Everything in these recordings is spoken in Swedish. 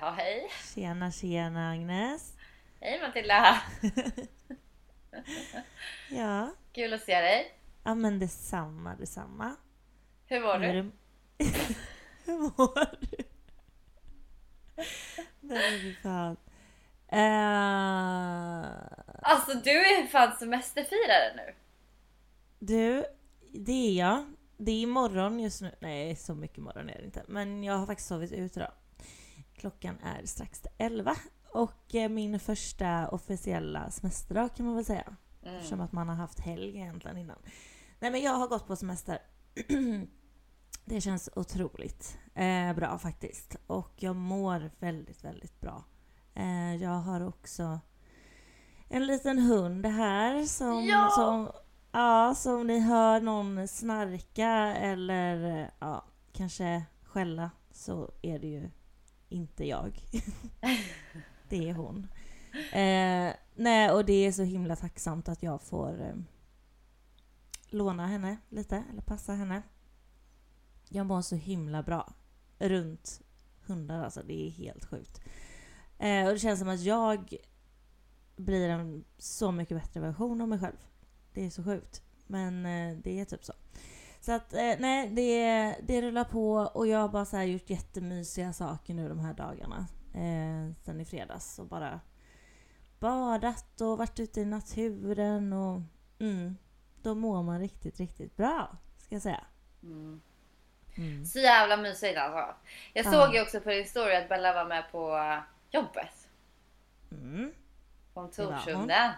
Jaha, hej. Tjena, tjena Agnes. Hej Matilda. Ja, Kul att se dig. ja men detsamma, detsamma. Hur mår du? det- Hur mår du? Nej, fy fan. Eh, Alltså du är fan semesterfirare nu. du, det är jag. Det är imorgon just nu. Nej, så mycket imorgon är det inte. Men jag har faktiskt sovit ut idag. Klockan är strax till 11. Och eh, min första officiella semesterdag kan man väl säga. Eftersom att man har haft helg egentligen innan. Nej men jag har gått på semester. det känns otroligt eh, bra faktiskt. Och jag mår väldigt, väldigt bra. Eh, jag har också en liten hund här som, Ja! som Ja, så om ni hör någon snarka eller eh, ja, kanske skälla så är det ju inte jag. det är hon. Eh, nej, och det är så himla tacksamt att jag får eh, låna henne lite, eller passa henne. Jag mår så himla bra runt hundar alltså, det är helt sjukt. Eh, och det känns som att jag blir en så mycket bättre version av mig själv. Det är så sjukt. Men eh, det är typ så. Så att eh, nej, det, det rullar på och jag har bara så här gjort jättemysiga saker nu de här dagarna. Eh, sen i fredags och bara badat och varit ute i naturen och mm, då mår man riktigt, riktigt bra. Ska jag säga. Mm. Så jävla mysigt alltså. Jag Ja. såg ju också på din story att Bella var med på eh, jobbet. Mm. Kontorshunden.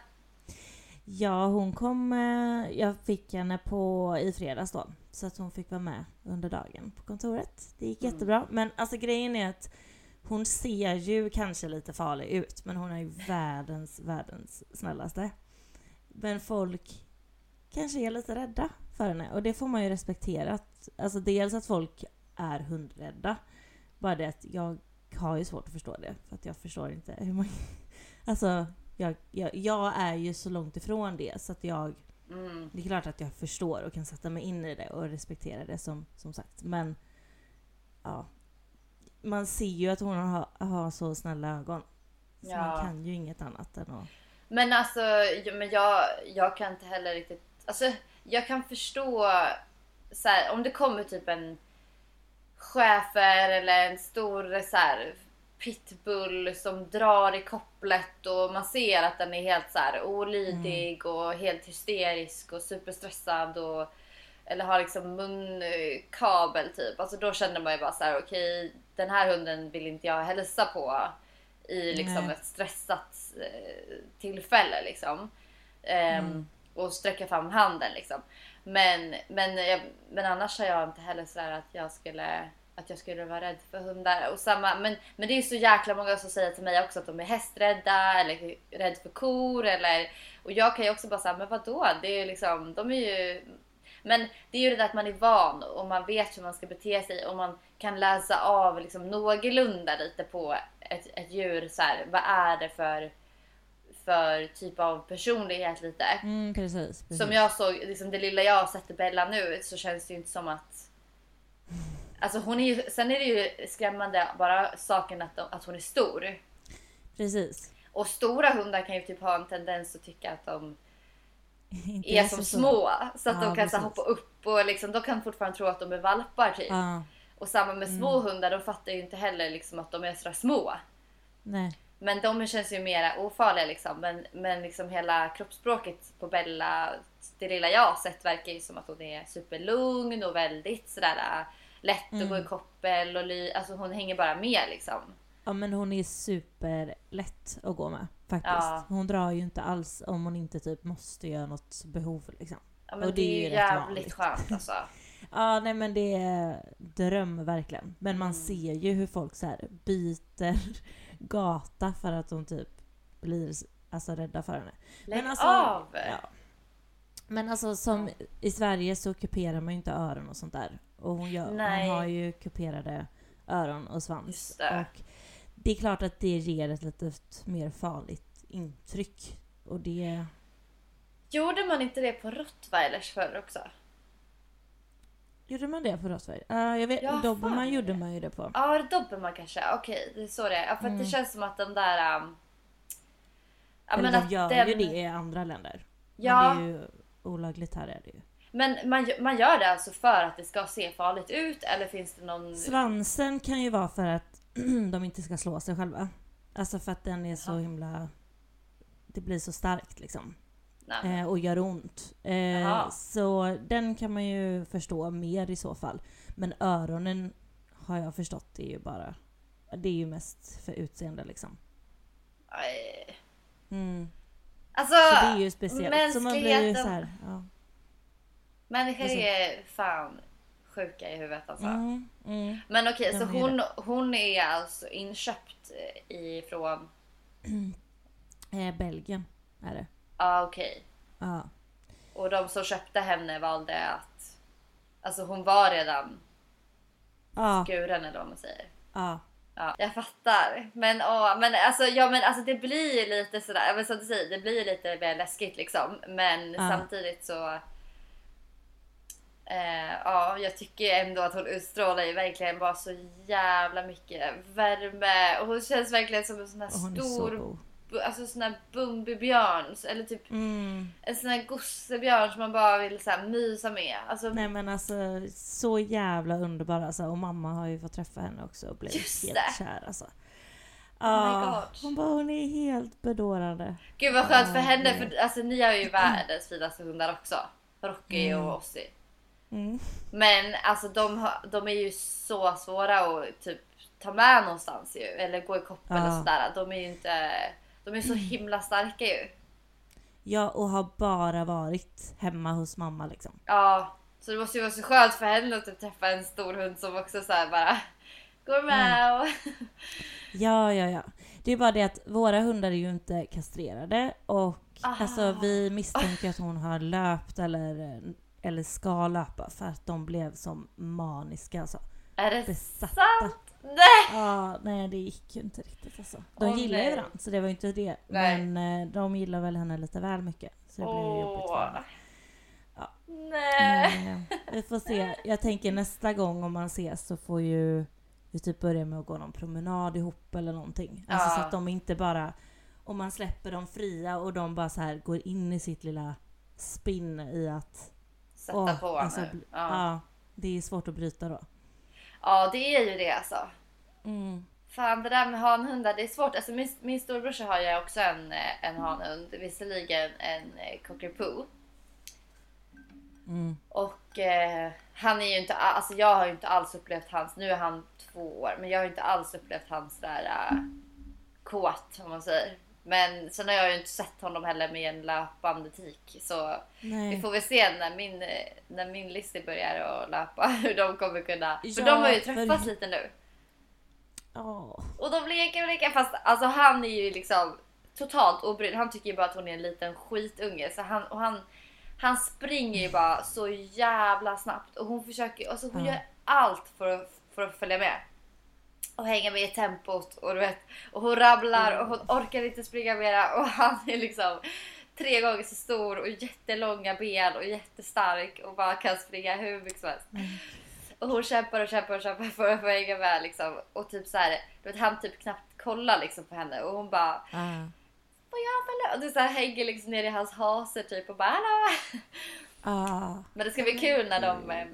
Ja, hon kom... eh, Jag fick henne på, i fredags då. Så att hon fick vara med under dagen på kontoret. Det gick jättebra. Men alltså grejen är att hon ser ju kanske lite farlig ut. Men hon är ju världens, världens snällaste. Men folk kanske är lite rädda för henne. Och det får man ju respektera. Alltså dels att folk är hundrädda. Bara det att jag har ju svårt att förstå det. För att jag förstår inte hur man... Alltså, jag, jag, jag är ju så långt ifrån det så att jag... Mm. Det är klart att jag förstår och kan sätta mig in i det och respektera det som, som sagt. Men ja, man ser ju att hon har, har så snälla ögon. Så Ja. man kan ju inget annat än att... Men alltså, men jag, jag kan inte heller riktigt... Alltså, jag kan förstå så här, om det kommer typ en schäfer eller en stor så här, pitbull som drar i kopplet och man ser att den är helt så här, olydig och helt hysterisk och superstressad och eller har liksom munkabel typ. Alltså då känner man ju bara så här: okej den här hunden vill inte jag hälsa på i liksom Nej. ett stressat eh, tillfälle liksom. Ehm, Och sträcka fram handen liksom. Men, men, men annars har jag inte heller sådär att jag skulle att jag skulle vara rädd för hundar. Och samma, men, men det är ju så jäkla många som säger till mig också att de är hästrädda eller rädd för kor. Eller, och jag kan ju också bara säga, men vadå? Det är liksom, de är ju... Men det är ju det där att man är van och man vet hur man ska bete sig och man kan läsa av liksom någorlunda lite på ett, ett djur. Så här, vad är det för för typ av personlighet lite. Mm, precis, precis. Som jag såg, liksom det lilla jag har sett i Bella nu så känns det ju inte som att... Alltså hon är ju, sen är det ju skrämmande bara saken att, de, att hon är stor. Precis. Och stora hundar kan ju typ ha en tendens att tycka att de är så som små. Så att Ja, de kan så hoppa upp och liksom, de kan fortfarande tro att de är valpar typ. Ja, Och samma med små Mm. hundar, de fattar ju inte heller liksom att de är sådär små. nej. Men de känns ju mer ofarliga liksom. Men, men liksom hela kroppsspråket på Bella, det lilla jag har sett verkar ju som att hon är superlugn och väldigt sådär äh, lätt att gå Mm. i koppel och ly, alltså hon hänger bara med liksom. Ja men hon är superlätt att gå med faktiskt. Ja. Hon drar ju inte alls om hon inte typ måste göra något behov liksom. Ja, men Och det, är ju jävligt skönt alltså. Ja nej men det är dröm verkligen. Men man Mm. ser ju hur folk så här byter gata för att de typ blir alltså rädda för henne. Lägg alltså, av! Ja. Men alltså som i Sverige så kuperar man ju inte öron och sånt där. Och hon, gör, hon har ju kuperade öron och svans. Det. Och det är klart att det ger ett lite mer farligt intryck. Och det... Gjorde man inte det på rottweilers förr också? Gjorde man det på Rottweiler? Ja, jag vet. Ja. Dobermann gjorde man ju det på. Ja, dobermann kanske. Okej, det är så det är. Ja, för Mm. det känns som att de där... Um, ja, Eller men de att gör den- ju det i andra länder. Ja. Men det är ju olagligt här är det ju. Men man, man gör det alltså för att det ska se farligt ut eller finns det någon... Svansen kan ju vara för att de inte ska slå sig själva. Alltså för att den är så Jaha. himla... Det blir så starkt liksom. Eh, och gör ont. Eh, så den kan man ju förstå mer i så fall. Men öronen har jag förstått är ju bara... Det är ju mest för utseende liksom. Aj. Mm. Alltså, Så det är ju speciellt. Så man blir ju mänskligheten- så här, ja. Människor är fan sjuka i huvudet alltså. Mm, mm. Men okej, De så hon, hon är alltså inköpt eh, ifrån... Eh, Belgien är det. Ja, okej. Ja. Och de som köpte henne valde att... Alltså hon var redan Ja, skuren eller vad man säger. ja. Ja, jag fattar. Men, åh, men, alltså, ja, men alltså det blir lite sådär, men som du säger, det blir lite mer läskigt liksom. Men Ja. samtidigt så... Eh, ja, jag tycker ändå att hon utstrålar ju verkligen bara så jävla mycket värme. Och hon känns verkligen som en sån här så stor, bu- alltså sån här Bumbibjörn. Eller typ Mm. en sån här gossebjörn som man bara vill så här, mysa med. Alltså, Nej men alltså så jävla underbar alltså. Och mamma har ju fått träffa henne också och blivit Just helt det. kär alltså. Oh Ah, hon bara hon är helt bedårande. Gud vad skönt för henne, för alltså, ni har ju världens finaste hundar också. Rocky Mm. och Ossie. Mm. Men alltså de, de är ju så svåra att typ ta med någonstans ju. Eller gå i koppel och Ja. sådär. De är ju inte... De är så himla starka ju. Ja och har bara varit hemma hos mamma liksom. Ja. Så det måste ju vara så skönt för henne att typ träffa en stor hund som också så bara går med och... Ja ja ja. Det är bara det att våra hundar är ju inte kastrerade och Ah. alltså vi misstänker att hon har löpt eller, eller ska löpa för att de blev som maniska alltså. Är det Besatta. sant? Nej! Ja, nej det gick ju inte riktigt alltså. De Åh, gillar ju varandra så det var ju inte det. Nej. Men eh, de gillar väl henne lite väl mycket. Så det blev jobbigt för henne. Ja. Nej. Men, eh, vi får se. Jag tänker nästa gång om man ses så får ju vi typ börja med att gå någon promenad ihop eller någonting. Alltså Ja. så att de inte bara... Om man släpper dem fria och de bara så här går in i sitt lilla spinn i att... Sätta åh, på alltså, nu. Ja. ja, det är svårt att bryta då. ja, det är ju det alltså. Mm. Fan det där med hanhundar, det är svårt. Alltså min, min storebrorsa har ju också en, eh, en hanhund. Visserligen en eh, cockapoo. Mm. Och eh, han är ju inte, alltså jag har ju inte alls upplevt hans, nu är han två år, men jag har ju inte alls upplevt hans där äh, kåt om man säger. Men sen har jag ju inte sett honom heller med en löpande tik. Så vi Nej. får väl se när min, när min Lizzie börjar att löpa hur de kommer kunna. För Ja, de har ju för- träffats lite nu. Ja. Och de leker och leker fast alltså han är ju liksom totalt obrydd. Han tycker ju bara att hon är en liten skitunge. Så han, och han, han springer ju bara så jävla snabbt och hon försöker, alltså hon Ja. gör allt för att, för att följa med. Och hänga med i tempot och du vet och hon rabblar och hon orkar inte springa mera och han är liksom tre gånger så stor och jättelånga ben och jättestark och bara kan springa hur mycket som helst. Och hon kämpar och kämpar och kämpar för att få hänga med liksom. Och typ så här, du vet, han typ knappt kollar liksom på henne och hon bara. Vad gör väl? Och du så här, hänger liksom ner i hans hase typ och bara Hallå! Ah. Men det ska bli kul när de eh,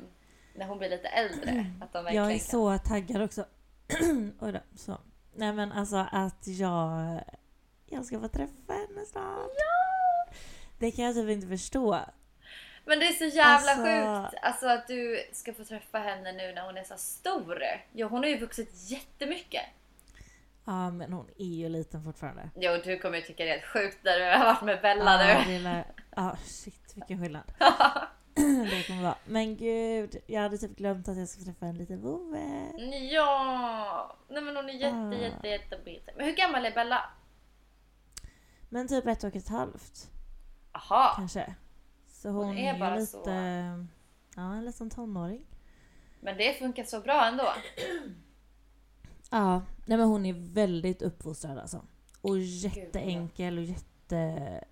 när hon blir lite äldre. Att de Jag är så taggad också. Oj då, så. Nej men alltså att jag... Jag ska få träffa henne snart. Det kan jag typ inte förstå. Men det är så jävla Alltså- sjukt alltså att du ska få träffa henne nu när hon är så stor. Ja, hon har ju vuxit jättemycket. Ja men hon är ju liten fortfarande. Jo, du kommer ju tycka det är helt sjukt när du har varit med Bella Ja, nu. Ja shit vilken skillnad. det kommer vara. Men gud, jag hade typ glömt att jag ska träffa en liten vovve. Ja! Nej men hon är jätte, Ah. jätte, jätte Men hur gammal är Bella? Men typ ett och ett halvt Aha! kanske. Så hon, Hon är är, bara ju lite... så. Ja, en liten tonåring. Men det funkar så bra ändå. Ja, nej men hon är väldigt uppfostrad alltså. Och jätteenkel och jätte...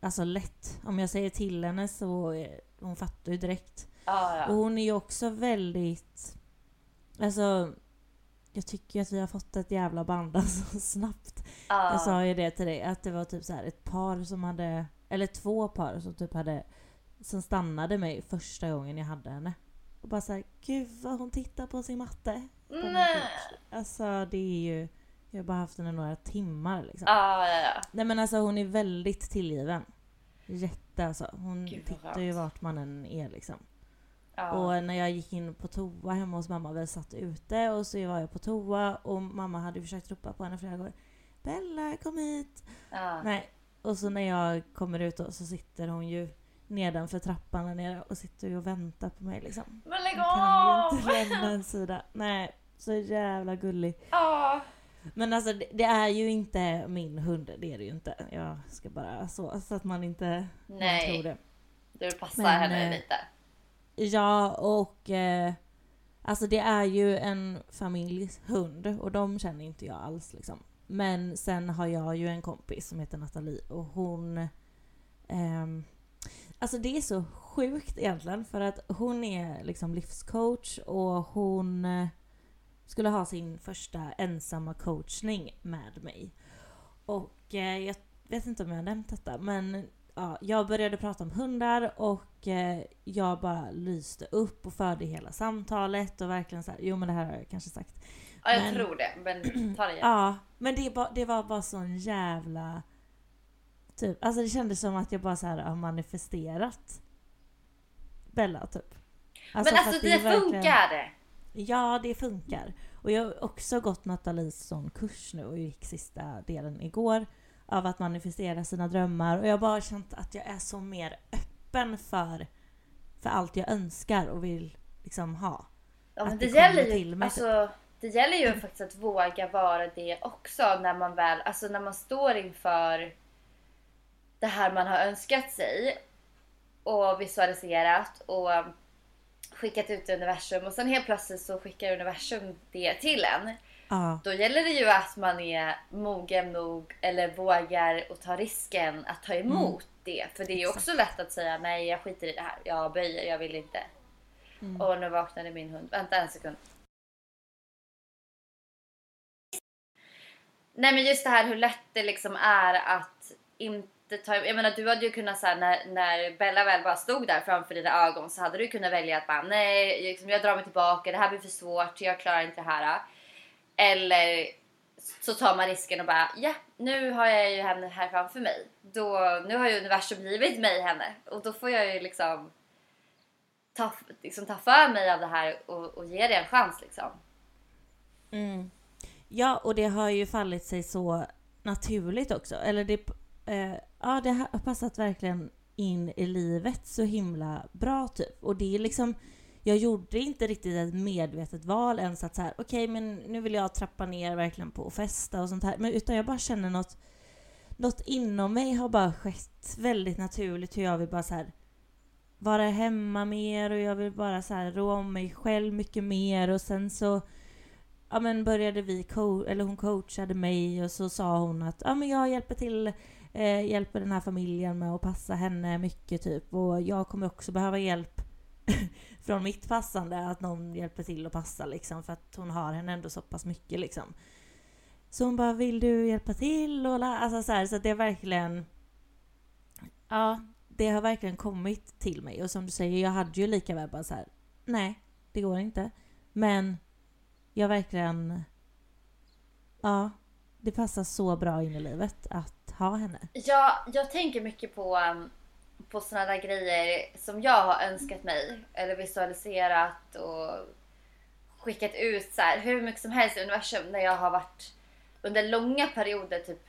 Alltså lätt. Om jag säger till henne så är, hon fattar ju direkt. Ja, Och hon är ju också väldigt... Alltså... Jag tycker att vi har fått ett jävla band alltså snabbt. ja. Jag sa ju det till dig, att det var typ så här ett par som hade... Eller två par som typ hade... Som stannade mig första gången jag hade henne. Och bara såhär, gud vad hon tittar på sin matte. Nej. Alltså det är ju... Jag har bara haft henne några timmar liksom. Ja, ja, ja. Nej men alltså hon är väldigt tillgiven. Jätte alltså. Hon Gud, tittar ju vart man än är liksom. ja. Och när jag gick in på toa hemma hos mamma, vi satt ute och så var jag på toa och mamma hade försökt ropa på henne flera gånger. Bella kom hit! ja. Nej. Och så när jag kommer ut då, så sitter hon ju nedanför trappan där nere och sitter och väntar på mig liksom. Men lägg Hon kan ju av! inte lämna en sida. Nej, så jävla gullig. Ja. Men alltså det, det är ju inte min hund, det är det ju inte. Jag ska bara så, så att man inte Nej. tror det. Du passar Men, henne eh, lite. Ja, och eh, alltså det är ju en familjs hund och de känner inte jag alls liksom. Men sen har jag ju en kompis som heter Nathalie och hon... ehm, alltså det är så sjukt egentligen för att hon är liksom livscoach och hon eh, skulle ha sin första ensamma coachning med mig. Och eh, jag vet inte om jag har nämnt detta men ja, jag började prata om hundar och eh, jag bara lyste upp och förde hela samtalet och verkligen så här, jo men det här har jag kanske sagt. Ja, jag men- tror det. Men ta det igen. Ja, men det, ba, det var bara sån jävla... Typ, alltså det kändes som att jag bara så här har manifesterat Bella typ. men för alltså att det, är verkligen-! Ja, det funkar. Och jag har också gått Nathalies sån kurs nu och gick sista delen igår av att manifestera sina drömmar och jag har bara känt att jag är så mer öppen för, för allt jag önskar och vill liksom ha. Ja, men det, det gäller ju, mig, alltså, det gäller ju faktiskt att våga vara det också när man väl, alltså när man står inför det här man har önskat sig och visualiserat och skickat ut i universum och sen helt plötsligt så skickar universum det till en. Ja, Då gäller det ju att man är mogen nog eller vågar och ta risken att ta emot det. För det är ju också lätt att säga nej jag skiter i det här. Jag böjer, jag vill inte. Mm. Och nu vaknade min hund. Vänta en sekund. Nej men just det här hur lätt det liksom är att inte ta Jag menar du hade ju kunnat säga när, när Bella väl bara stod där framför dina ögon så hade du kunnat välja att bara nej liksom, jag drar mig tillbaka, det här blir för svårt, jag klarar inte det här. Eller så tar man risken och bara ja nu har jag ju henne här framför mig. Då, nu har ju universum givit mig henne och då får jag ju liksom ta, liksom, ta för mig av det här och, och ge det en chans liksom. Mm. Ja, och det har ju fallit sig så naturligt också. Eller det, eh, ja, det har passat verkligen in i livet så himla bra typ. Och det är liksom, jag gjorde inte riktigt ett medvetet val ens att så här, okej men nu vill jag trappa ner verkligen på att festa och sånt här. Men utan jag bara känner något, något inom mig har bara skett väldigt naturligt hur jag vill bara så här vara hemma mer och jag vill bara så här rå om mig själv mycket mer och sen så ja men började vi, eller hon coachade mig och så sa hon att ja men jag hjälper till, eh, hjälper den här familjen med att passa henne mycket typ och jag kommer också behöva hjälp från mitt passande, att någon hjälper till att passa liksom för att hon har henne ändå så pass mycket liksom. Så hon bara, vill du hjälpa till? Och alltså så här, så det är verkligen... Ja, det har verkligen kommit till mig. Och som du säger, jag hade ju lika väl bara så här, nej, det går inte. Men jag verkligen... Ja, det passar så bra in i livet att ha henne. Ja, jag tänker mycket på, um, på såna där grejer som jag har önskat mig. Eller visualiserat och skickat ut så här, hur mycket som helst i universum när jag har varit under långa perioder typ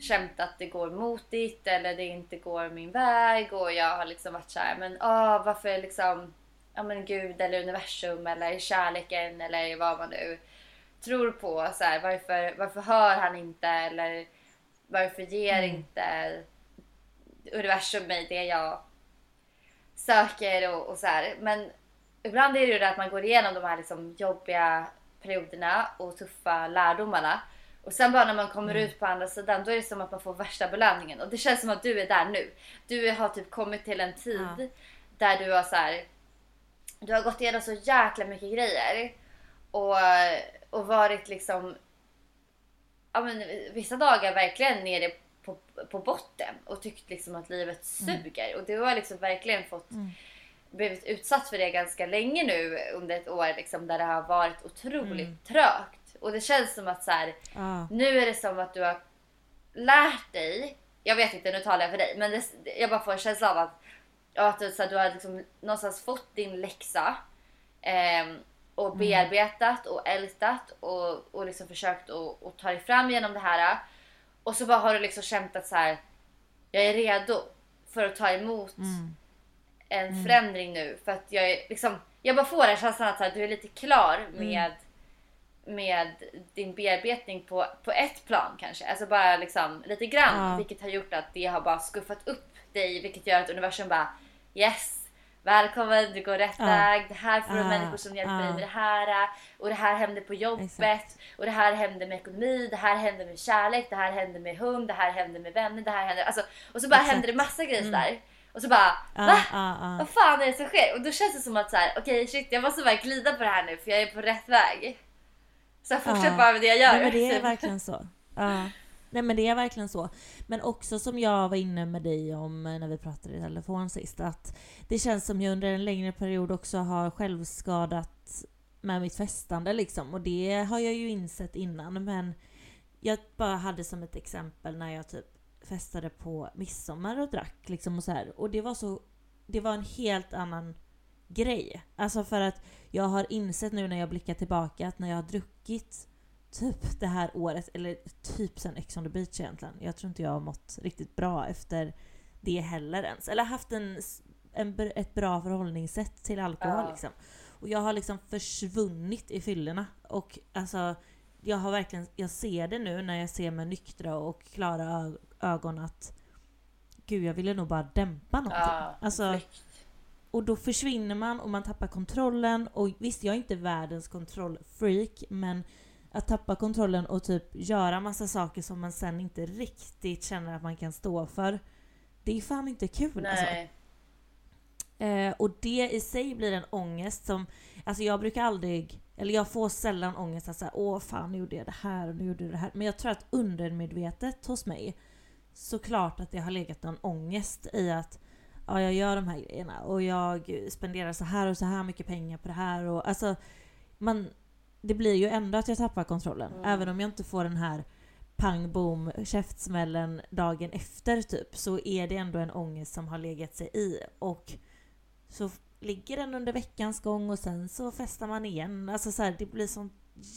känt att det går motigt eller det inte går min väg och jag har liksom varit såhär, men åh, varför liksom, ja men gud eller universum eller kärleken eller vad man nu tror på. Så här, varför, varför hör han inte eller varför ger inte universum mig det jag söker och, och så här. Men ibland är det ju det att man går igenom de här liksom jobbiga perioderna och tuffa lärdomarna. Och sen bara när man kommer ut på andra sidan då är det som att man får värsta belöningen. Och det känns som att du är där nu. Du har typ kommit till en tid Ja. där du har så här, Du har gått igenom så jäkla mycket grejer. Och, och varit liksom ja, men, vissa dagar verkligen nere på, på botten och tyckt liksom att livet suger. Och du har liksom verkligen fått blivit utsatt för det ganska länge nu under ett år liksom, där det har varit otroligt trögt. Och det känns som att så här, Ja, nu är det som att du har lärt dig. Jag vet inte, nu talar jag för dig. Men det, jag bara får en känsla av att, att du, så här, du har liksom någonstans fått din läxa. ehm, och bearbetat och ältat och, och liksom försökt att att ta dig fram genom det här. Och så bara har du liksom känt att så här, jag är redo för att ta emot en förändring nu. För att jag är liksom, jag bara får den känslan att så här, du är lite klar med med din bearbetning på, på ett plan kanske. Alltså bara liksom lite grann. Ja. Vilket har gjort att det har bara skuffat upp dig. Vilket gör att universum bara yes. Välkommen, du går rätt väg. Det här får du människor som hjälper dig med det här. Och det här händer på jobbet. Exakt. Och det här händer med ekonomi. Det här händer med kärlek. Det här händer med hund. Det här händer med vänner. Det här händer... Alltså, och så bara Exakt. Mm. händer det massa grejer där. Och så bara ja, va? ja, ja. Vad fan är det som sker? Och då känns det som att så här, okej shit jag måste bara glida på det här nu för jag är på rätt väg. Så jag fortsätter bara med det jag gör. Nej, men det är Typ. verkligen så. Nej men det är verkligen så. Men också som jag var inne med dig om eh, när vi pratade i telefon sist, att det känns som jag under en längre period också har självskadat med mitt festande liksom. Och det har jag ju insett innan men jag bara hade som ett exempel när jag typ festade på midsommar och drack liksom och så här. Och det var så, det var en helt annan grej. Alltså för att jag har insett nu när jag blickar tillbaka att när jag har druckit typ det här året, eller typ sen Ex on the beach egentligen. Jag tror inte jag har mått riktigt bra efter det heller ens. Eller haft en, en, ett bra förhållningssätt till alkohol Ja. liksom. Och jag har liksom försvunnit i fyllorna. Och alltså, jag har verkligen, jag ser det nu när jag ser med nyktra och klara ögon att Gud, jag ville nog bara dämpa någonting. Ja, alltså, och då försvinner man och man tappar kontrollen. Och visst, jag är inte världens kontrollfreak, men att tappa kontrollen och typ göra massa saker som man sen inte riktigt känner att man kan stå för. Det är fan inte kul alltså. Nej. Eh, och det i sig blir en ångest som, alltså jag brukar aldrig, eller jag får sällan ångest att säga åh fan nu gjorde jag det här och nu gjorde jag det här. Men jag tror att undermedvetet hos mig, såklart att det har legat någon ångest i att ja, jag gör de här grejerna och jag spenderar så här och så här mycket pengar på det här och alltså man, det blir ju ändå att jag tappar kontrollen. Mm. Även om jag inte får den här pang boom käftsmällen dagen efter typ så är det ändå en ångest som har legat sig i och så ligger den under veckans gång och sen så festar man igen. Alltså så här, det blir sån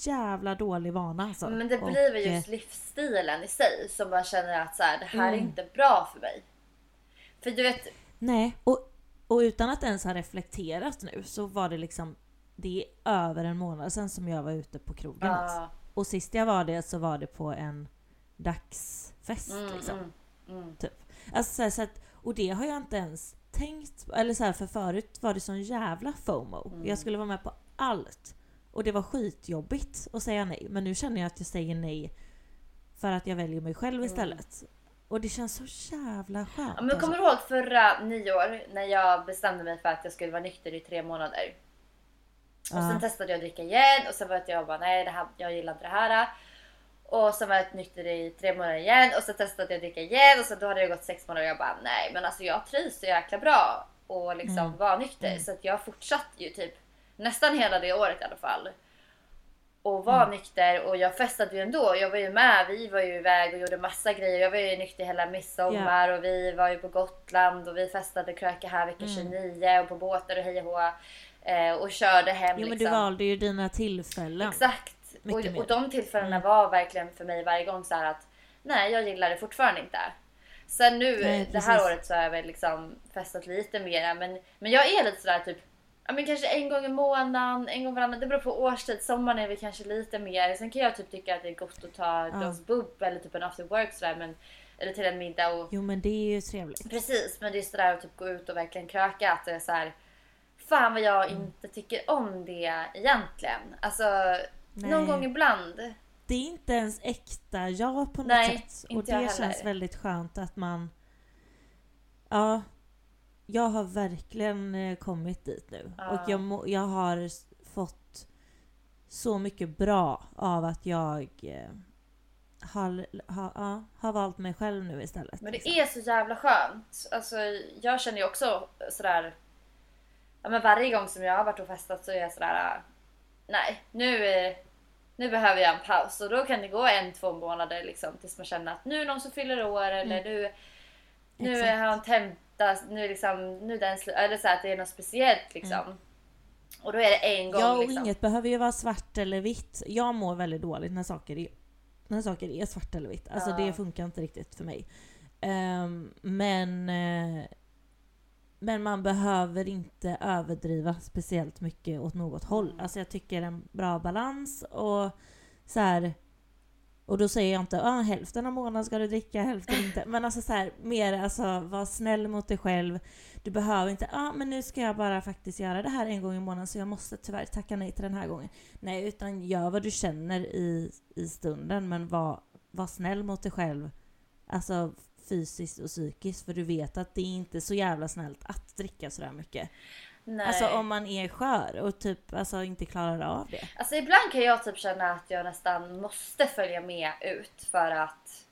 jävla dålig vana alltså. Men det blir väl eh, just livsstilen i sig som man känner att så här, det här är Mm. inte bra för mig. För du vet, Nej, och, och utan att ens ha reflekterat nu så var det liksom det är över en månad sedan som jag var ute på krogen. alltså. ja, Och sist jag var det så var det på en dagsfest mm, liksom. mm, mm. Alltså, så här, så att, och det har jag inte ens tänkt Eller så här, för förut var det sån jävla FOMO. Mm. Jag skulle vara med på allt. Och det var skitjobbigt att säga nej. Men nu känner jag att jag säger nej för att jag väljer mig själv istället. Och det känns så jävla skönt. Ja, men alltså. kommer du ihåg förra nyår när jag bestämde mig för att jag skulle vara nykter i tre månader? Och sen testade jag att dricka igen och sen var jag bara nej det här, jag gillar inte det här. Och sen var jag nykter i tre månader igen och så testade jag att dricka igen och så då hade det gått sex månader och jag bara nej men alltså jag trivs så jäkla bra och liksom Mm. vara nykter så att jag fortsatte ju typ nästan hela det året i alla fall. Och var Mm. nykter och jag festade ju ändå. Jag var ju med, vi var ju iväg och gjorde massa grejer. Jag var ju nykter hela midsommar och vi var ju på Gotland och vi festade kröka här vecka Mm. 29 och på båtar och hej och hå. Eh, och körde hem Jo men liksom. du valde ju dina tillfällen. Exakt. Och, och de tillfällena Mm. var verkligen för mig varje gång så här att nej, jag gillar det fortfarande inte. Sen nu Nej, det här året så har jag väl liksom festat lite mer men, men jag är lite sådär typ Ja men kanske en gång i månaden, en gång varannan. Det beror på årstid. Sommaren är vi kanske lite mer. Sen kan jag typ tycka att det är gott att ta ett Ja. glas bubb eller typ en after work sådär. Men, eller till en middag. Och, Jo men det är ju trevligt. Precis, men det är sådär att typ gå ut och verkligen kröka. Att det är så här. Fan vad jag inte tycker om det egentligen. Alltså Nej. någon gång ibland. Det är inte ens äkta jag på något Nej, sätt. Och det jag heller. känns väldigt skönt att man... Ja. Jag har verkligen eh, kommit dit nu. Ja. Och jag, må, jag har fått så mycket bra av att jag eh, har, ha, ja, har valt mig själv nu istället. Men det liksom. är så jävla skönt. Alltså, jag känner ju också sådär... Ja, men varje gång som jag har varit och festat så är jag sådär... Nej, nu, eh, nu behöver jag en paus. Och då kan det gå en, två månader liksom, tills man känner att nu är någon som fyller år eller nu, nu Mm. Exakt. har han tenta, nu, liksom, nu den. Eller så att det är något speciellt liksom. Och då är det en gång Ja, och liksom. inget behöver ju vara svart eller vitt. Jag mår väldigt dåligt när saker är, när saker är svart eller vitt. Alltså Ja. det funkar inte riktigt för mig. Ehm, men, eh, men man behöver inte överdriva speciellt mycket åt något håll. Mm. Alltså jag tycker en bra balans och så här. Och då säger jag inte ah, hälften av månaden ska du dricka, hälften inte. Men alltså så här, mer alltså var snäll mot dig själv. Du behöver inte, ja ah, men nu ska jag bara faktiskt göra det här en gång i månaden så jag måste tyvärr tacka nej till den här gången. Nej, utan gör vad du känner i, i stunden men var, var snäll mot dig själv. Alltså fysiskt och psykiskt för du vet att det är inte så jävla snällt att dricka sådär mycket. Nej. Alltså om man är skör och typ alltså inte klarar av det. Alltså ibland kan jag typ känna att jag nästan måste följa med ut för att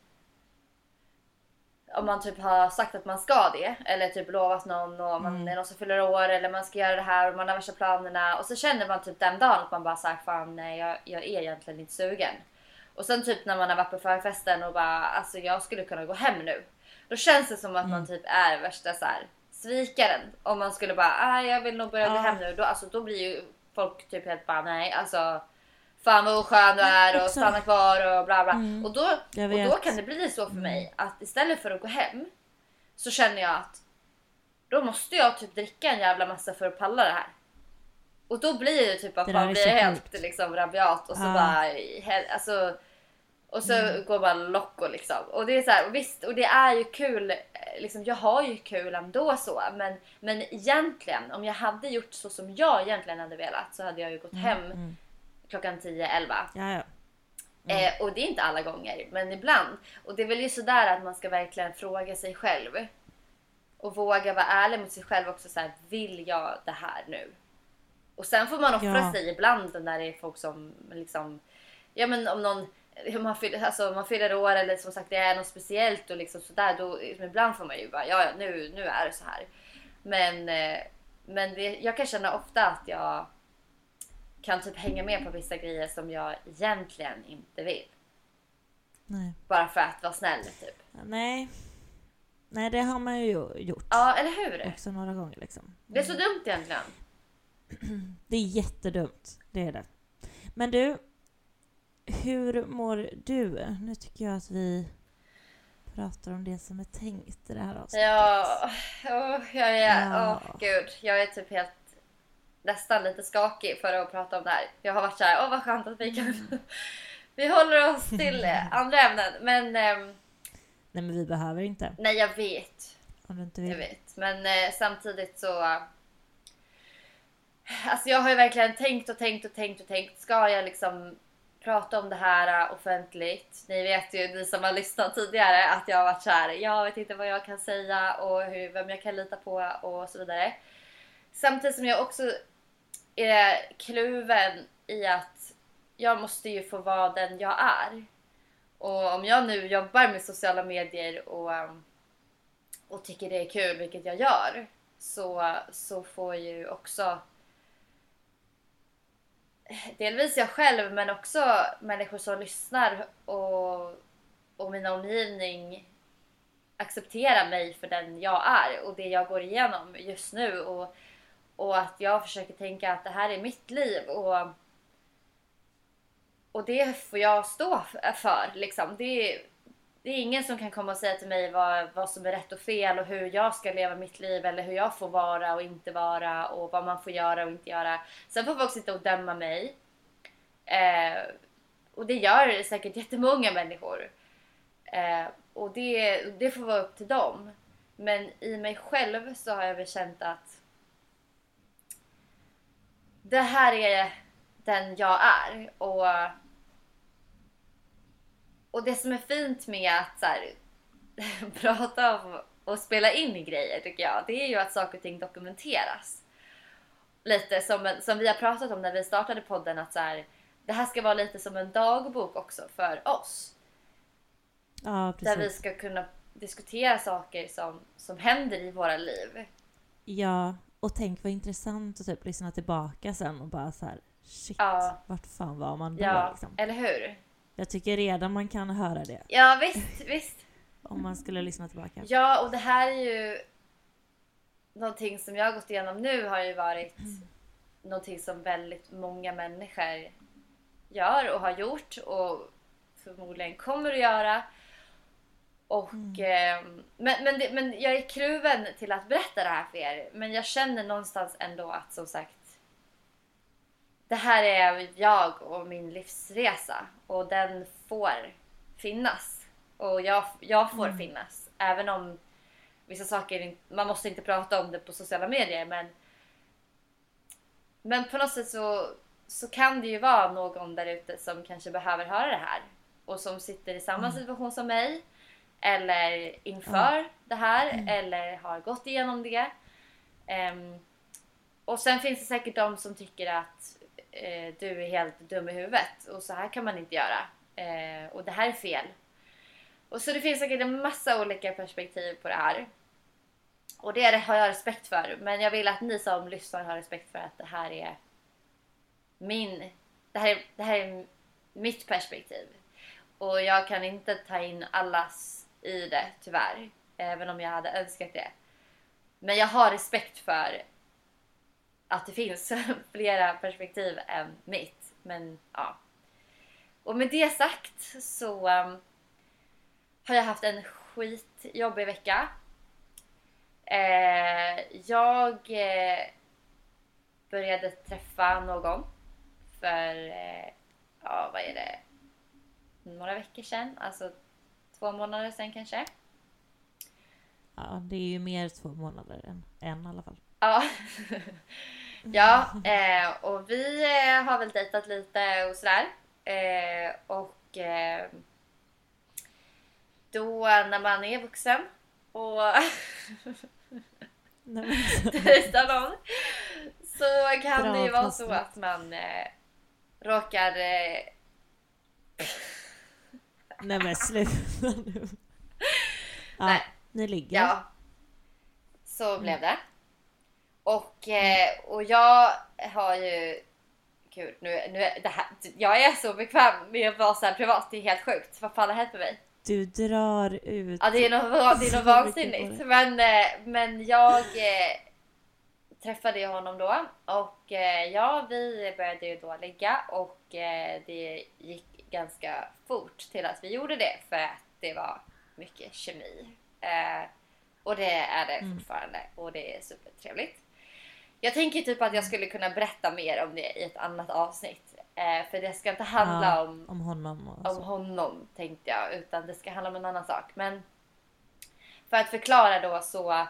om man typ har sagt att man ska det eller typ lovat någon och man Mm. är någon som fyller år eller man ska göra det här och man har värsta planerna och så känner man typ den dagen att man bara sagt fan nej jag, jag är egentligen inte sugen. Och sen typ när man har varit på förfesten och bara alltså jag skulle kunna gå hem nu. Då känns det som att man typ är värsta så här svikaren. Om man skulle bara ah, jag vill nog börja gå hem nu. Då, alltså, då blir ju folk typ helt bara nej alltså fan vad oskön du är och stanna kvar och bla bla. Mm. Och, då, och då kan det bli så för mig att istället för att gå hem så känner jag att då måste jag typ dricka en jävla massa för att palla det här. Och då blir det typ att Det man blir helt sjukt. liksom rabiat och så Ja. bara alltså och så Mm. går man loco liksom. Och det är så här, och visst, och det är ju kul. eh, Liksom, jag har ju kul ändå så. Men, men egentligen, om jag hade gjort så som jag egentligen hade velat så hade jag ju gått hem Mm. klockan 10-11. Ja, ja. Eh, och det är inte alla gånger, men ibland. Och det är väl ju sådär att man ska verkligen fråga sig själv. Och våga vara ärlig mot sig själv också. Så här, vill jag det här nu? Och sen får man offra Ja. sig ibland när det är folk som liksom... Ja men om någon... Man fyller, alltså, man fyller år eller som sagt det är något speciellt och liksom sådär. Då, ibland får man ju bara ja, nu, nu är det så här. Men, eh, men det, jag kan känna ofta att jag kan typ hänga med på vissa grejer som jag egentligen inte vill. Nej. Bara för att vara snäll typ. Nej. Nej, det har man ju gjort Ja, eller hur? också några gånger liksom. Det är så dumt egentligen. Det är jättedumt. Det är det. Men du, hur mår du? Nu tycker jag att vi pratar om det som är tänkt i det här avsnittet. Ja, åh, jag är... Ja. Åh, gud. Jag är typ helt nästan lite skakig för att prata om det här. Jag har varit så här, åh vad skönt att vi kan... vi håller oss till andra ämnen. Men ehm, Nej men vi behöver inte. nej, jag vet. Om du inte Jag vill. vet. Men eh, samtidigt så... Alltså jag har ju verkligen tänkt och tänkt och tänkt och tänkt. Ska jag liksom prata om det här äh, offentligt? Ni vet ju, ni som har lyssnat tidigare, att jag har varit såhär, jag vet inte vad jag kan säga och hur, vem jag kan lita på och så vidare. Samtidigt som jag också är kluven i att jag måste ju få vara den jag är. Och om jag nu jobbar med sociala medier och, ähm, och tycker det är kul, vilket jag gör, så, så får ju också delvis jag själv men också människor som lyssnar och, och min omgivning acceptera mig för den jag är och det jag går igenom just nu och, och att jag försöker tänka att det här är mitt liv och, och det får jag stå för. Liksom. Det, det är ingen som kan komma och säga till mig vad, vad som är rätt och fel och hur jag ska leva mitt liv eller hur jag får vara och inte vara och vad man får göra och inte göra. Sen får folk sitta och döma mig. Eh, och det gör säkert jättemånga människor. Eh, och det, det får vara upp till dem. Men i mig själv så har jag väl känt att det här är den jag är. Och och det som är fint med att så här, prata om och spela in grejer tycker jag, det är ju att saker och ting dokumenteras. Lite som, som vi har pratat om när vi startade podden, att så här, det här ska vara lite som en dagbok också för oss. Ja, där vi ska kunna diskutera saker som, som händer i våra liv. Ja, och tänk vad intressant att typ lyssna tillbaka sen och bara så här, shit, ja. vart fan var man då? Ja, liksom. eller hur? Jag tycker redan man kan höra det. Ja visst, visst. Om man skulle lyssna tillbaka. Ja, och det här är ju någonting som jag har gått igenom nu har ju varit mm. någonting som väldigt många människor gör och har gjort och förmodligen kommer att göra. Och, mm. eh, men, men, det, men jag är kluven till att berätta det här för er. Men jag känner någonstans ändå att som sagt det här är jag och min livsresa och den får finnas. Och jag, jag får mm. finnas. Även om vissa saker, man måste inte prata om det på sociala medier men men på något sätt så, så kan det ju vara någon där ute som kanske behöver höra det här och som sitter i samma mm. situation som mig eller inför mm. det här mm. eller har gått igenom det. Um, och sen finns det säkert de som tycker att eh, du är helt dum i huvudet och så här kan man inte göra. Eh, och det här är fel. Och så det finns säkert en massa olika perspektiv på det här. Och det har jag respekt för. Men jag vill att ni som lyssnar har respekt för att det här är min... Det här är, det här är mitt perspektiv. Och jag kan inte ta in allas i det tyvärr. Även om jag hade önskat det. Men jag har respekt för att det finns flera perspektiv än mitt. Men ja. Och med det sagt så um, har jag haft en skitjobbig vecka. Eh, jag eh, började träffa någon för, eh, ja vad är det, några veckor sedan. Alltså två månader sedan kanske. Ja, det är ju mer två månader än en i alla fall. Ja. Ja, eh, och vi eh, har väl dejtat lite och sådär. Eh, och eh, då när man är vuxen och dejtar någon så kan Bra det ju vara så att man eh, råkar... Eh... Nej men sluta nu. Ja, Nej. ni ligger. Ja. Så blev det. Och, eh, och jag har ju... Gud, nu, nu, det här, jag är så bekväm med att vara så här privat. Det är helt sjukt. Vad fan har hänt med mig? Du drar ut. Ja, det är något, det är något vansinnigt. Men, eh, men jag eh, träffade honom då och ja, vi började ju då ligga och det gick ganska fort till att vi gjorde det för att det var mycket kemi. Och det är det mm. fortfarande och det är supertrevligt. Jag tänker typ att jag skulle kunna berätta mer om det i ett annat avsnitt. Eh, för det ska inte handla ja, om, om honom. om honom tänkte jag. Utan det ska handla om en annan sak. Men för att förklara då så.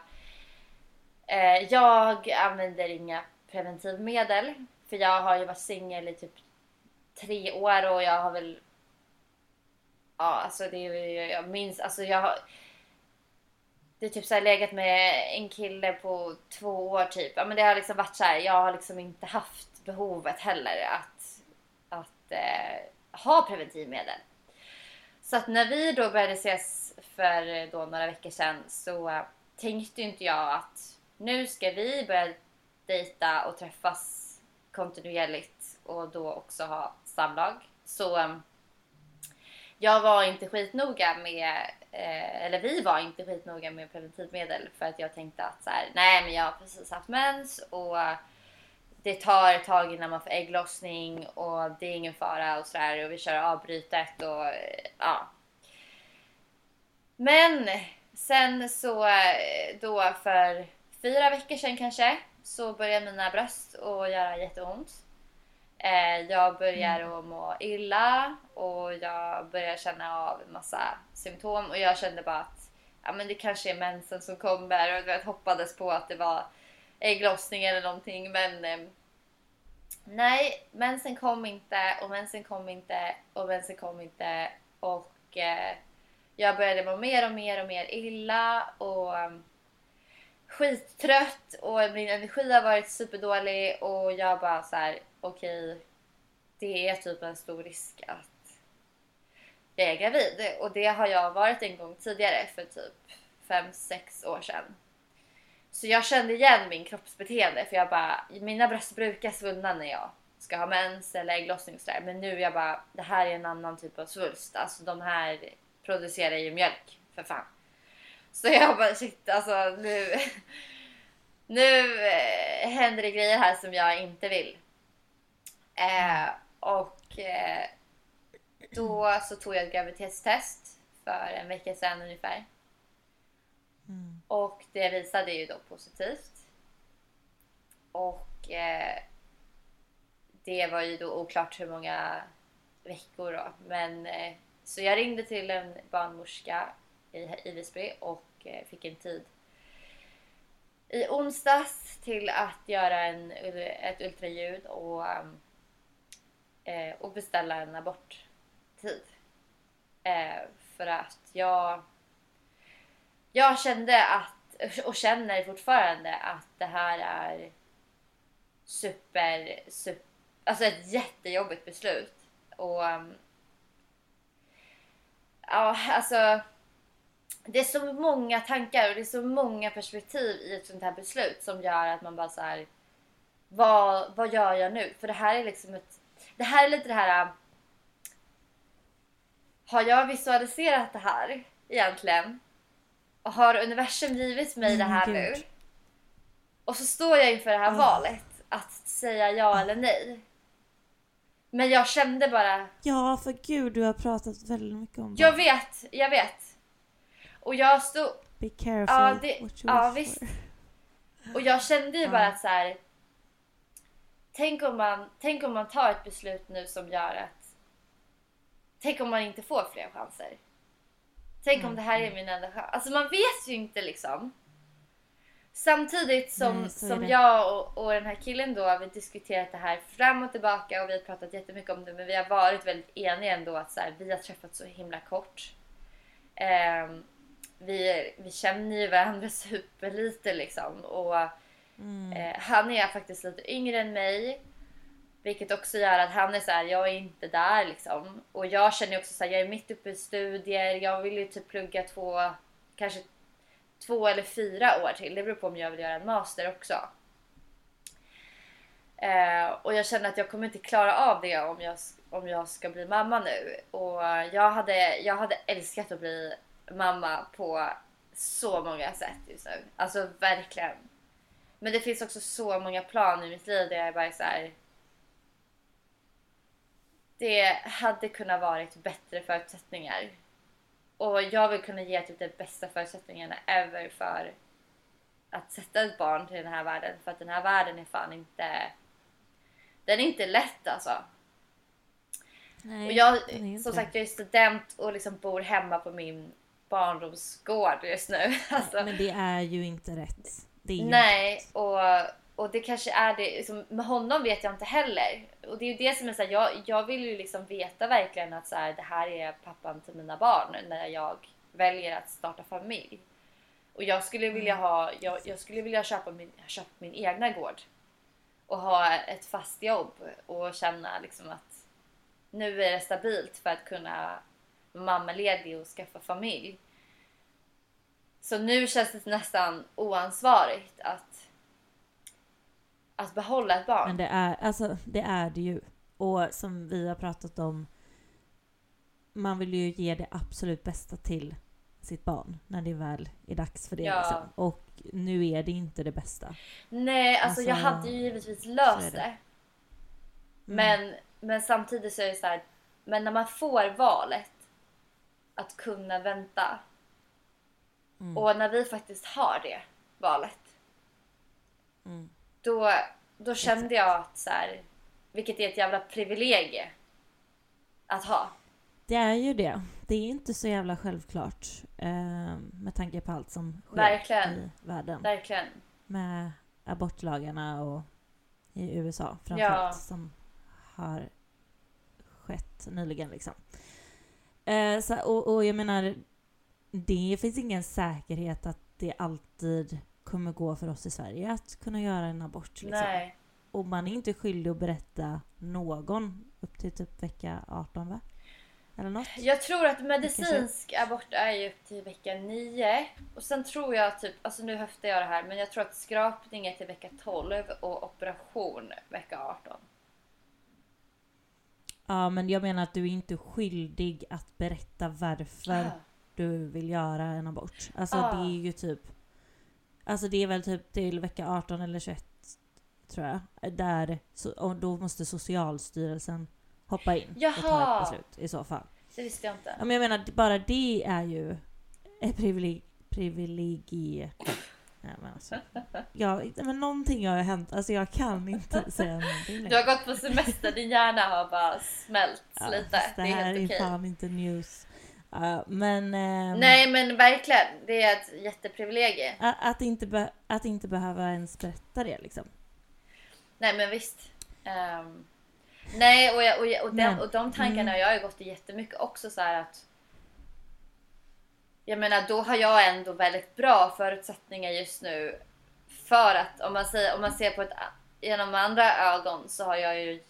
Eh, jag använder inga preventivmedel. För jag har ju varit singel i typ tre år och jag har väl... Ja, alltså det är ju- jag minns, alltså jag har... Det är typ så här legat med en kille på två år typ. Ja men det har liksom varit så här, jag har liksom inte haft behovet heller att, att eh, ha preventivmedel. Så att när vi då började ses för då några veckor sedan så eh, tänkte ju inte jag att nu ska vi börja dejta och träffas kontinuerligt och då också ha samlag. Så eh, jag var inte skitnoga med, eh, eller vi var inte skitnoga med preventivmedel för att jag tänkte att så här, nej men jag har precis haft mens och det tar ett tag innan man får ägglossning och det är ingen fara och sådär och vi kör avbrytet och eh, ja. Men sen så eh, då för fyra veckor sedan kanske så började mina bröst att göra jätteont. Eh, Jag börjar att må illa och jag börjar känna av en massa symptom och jag kände bara att ja, men det kanske är mensen som kommer och jag hoppades på att det var ägglossning eller någonting men eh, nej, mensen kom inte och mensen kom inte och mensen kom inte och eh, jag började må mer och mer och mer illa och um, skittrött och min energi har varit superdålig och jag bara så här: okej, det är typ en stor risk att jag är gravid och det har jag varit en gång tidigare för typ 5-6 år sedan. Så jag kände igen min kroppsbeteende för jag bara, mina bröst brukar svullna när jag ska ha mens eller ägglossning och sådär. Men nu jag bara, det här är en annan typ av svulst. Alltså de här producerar ju mjölk för fan. Så jag bara shit alltså nu, nu eh, händer det grejer här som jag inte vill. Eh, och eh, då så tog jag ett graviditetstest för en vecka sedan ungefär. Mm. Och det visade ju då positivt. Och eh, det var ju då oklart hur många veckor då. Men eh, så jag ringde till en barnmorska i, i Visby och eh, fick en tid i onsdags till att göra en, ett ultraljud och, eh, och beställa en aborttid. Eh, för att jag jag kände att, och känner fortfarande att det här är super, super alltså ett jättejobbigt beslut. Och mm, ja, alltså det är så många tankar och det är så många perspektiv i ett sånt här beslut som gör att man bara så här. Vad, vad gör jag nu? För det här är liksom ett, det här är lite det här. um, Har jag visualiserat det här egentligen? Och har universum givit mig det Mm, här nu? Och så står jag inför det här Ah. valet att säga ja eller nej. Men jag kände bara, Ja, för gud, du har pratat väldigt mycket om jag barn. vet, jag vet. Och jag stod, Be careful Ja, det- what you ja, wish visst. for. och jag kände ju bara att så här. Tänk om, man, tänk om man tar ett beslut nu som gör att... Tänk om man inte får fler chanser. Tänk om Mm, det här är min enda chans. Alltså man vet ju inte liksom. Samtidigt som, Nej, som jag och, och den här killen då har vi diskuterat det här fram och tillbaka och vi har pratat jättemycket om det men vi har varit väldigt eniga ändå att så här, vi har träffats så himla kort. Ehm, vi, vi känner ju varandra superlite liksom och Mm. Eh, han är faktiskt lite yngre än mig. Vilket också gör att han är så här, jag är inte där liksom. Och jag känner också så här, jag är mitt uppe i studier. Jag vill ju typ plugga två, kanske två eller fyra år till. Det beror på om jag vill göra en master också. Eh, och jag känner att jag kommer inte klara av det om jag, om jag ska bli mamma nu. Och jag hade, jag hade älskat att bli mamma på så många sätt just nu. Alltså verkligen. Men det finns också så många plan i mitt liv där jag bara är så här. Det hade kunnat varit bättre förutsättningar. Och jag vill kunna ge typ de bästa förutsättningarna ever för att sätta ett barn till den här världen. För att den här världen är fan inte... Den är inte lätt alltså. Nej, Och jag, som sagt, jag är student och liksom bor hemma på min barndomsgård just nu. Alltså, Men det är ju inte rätt. Det Nej, och, och det kanske är det, liksom, med honom vet jag inte heller. Och det är ju det som är så här, jag, jag vill ju liksom veta verkligen att så här, det här är pappan till mina barn när jag väljer att starta familj. Och jag skulle vilja ha, jag, jag skulle vilja köpa min, köpa min egna gård. Och ha ett fast jobb och känna liksom att nu är det stabilt för att kunna vara mammaledig och skaffa familj. Så nu känns det nästan oansvarigt att, att behålla ett barn. Men det är, alltså, det är det ju. Och som vi har pratat om, man vill ju ge det absolut bästa till sitt barn när det väl är dags för det. Ja. Liksom. Och nu är det inte det bästa. Nej, alltså, jag Alltså, hade ju givetvis löst det. det. Mm. Men, men samtidigt så är det så här, men när man får valet att kunna vänta Mm. och när vi faktiskt har det valet. Mm. Då, då kände jag att så här, vilket är ett jävla privilegie att ha. Det är ju det. Det är inte så jävla självklart eh, med tanke på allt som sker Verkligen. i världen. Verkligen. Med abortlagarna och i USA framförallt Ja. som har skett nyligen liksom. Eh, så, och, och jag menar, det finns ingen säkerhet att det alltid kommer gå för oss i Sverige att kunna göra en abort. Liksom. Nej. Och man är inte skyldig att berätta någon upp till typ vecka 18 va? Eller något? Jag tror att medicinsk abort är ju upp till vecka 9. Och sen tror jag typ, alltså nu höftar jag det här, men jag tror att skrapning är till vecka 12 och operation vecka 18. Ja men jag menar att du är inte skyldig att berätta varför Ah. Du vill göra en abort. Alltså Ah. det är ju typ... Alltså det är väl typ till vecka 18 eller 21 tror jag. Där, och då måste Socialstyrelsen hoppa in och ta Jaha. ett beslut i så fall. Det visste jag inte. Ja, men jag menar bara det är ju ett privileg... privilegie. Nej, men alltså, ja, men någonting har ju hänt. Alltså jag kan inte säga någonting Du har gått på semester, din hjärna har bara smält Ja, lite. Det det är här helt är okej. fan inte news. Ja, men... ehm, Nej men verkligen, det är ett jätteprivilegie. a- Att inte, att inte behöva ens berätta det liksom. Nej men visst. Ehm, nej och, jag, och, jag, och, den, och de tankarna mm. har jag ju gått i jättemycket också så att jag menar då har jag ändå väldigt bra förutsättningar just nu för att om man, säger, om man ser på ett genom andra ögon så har jag ju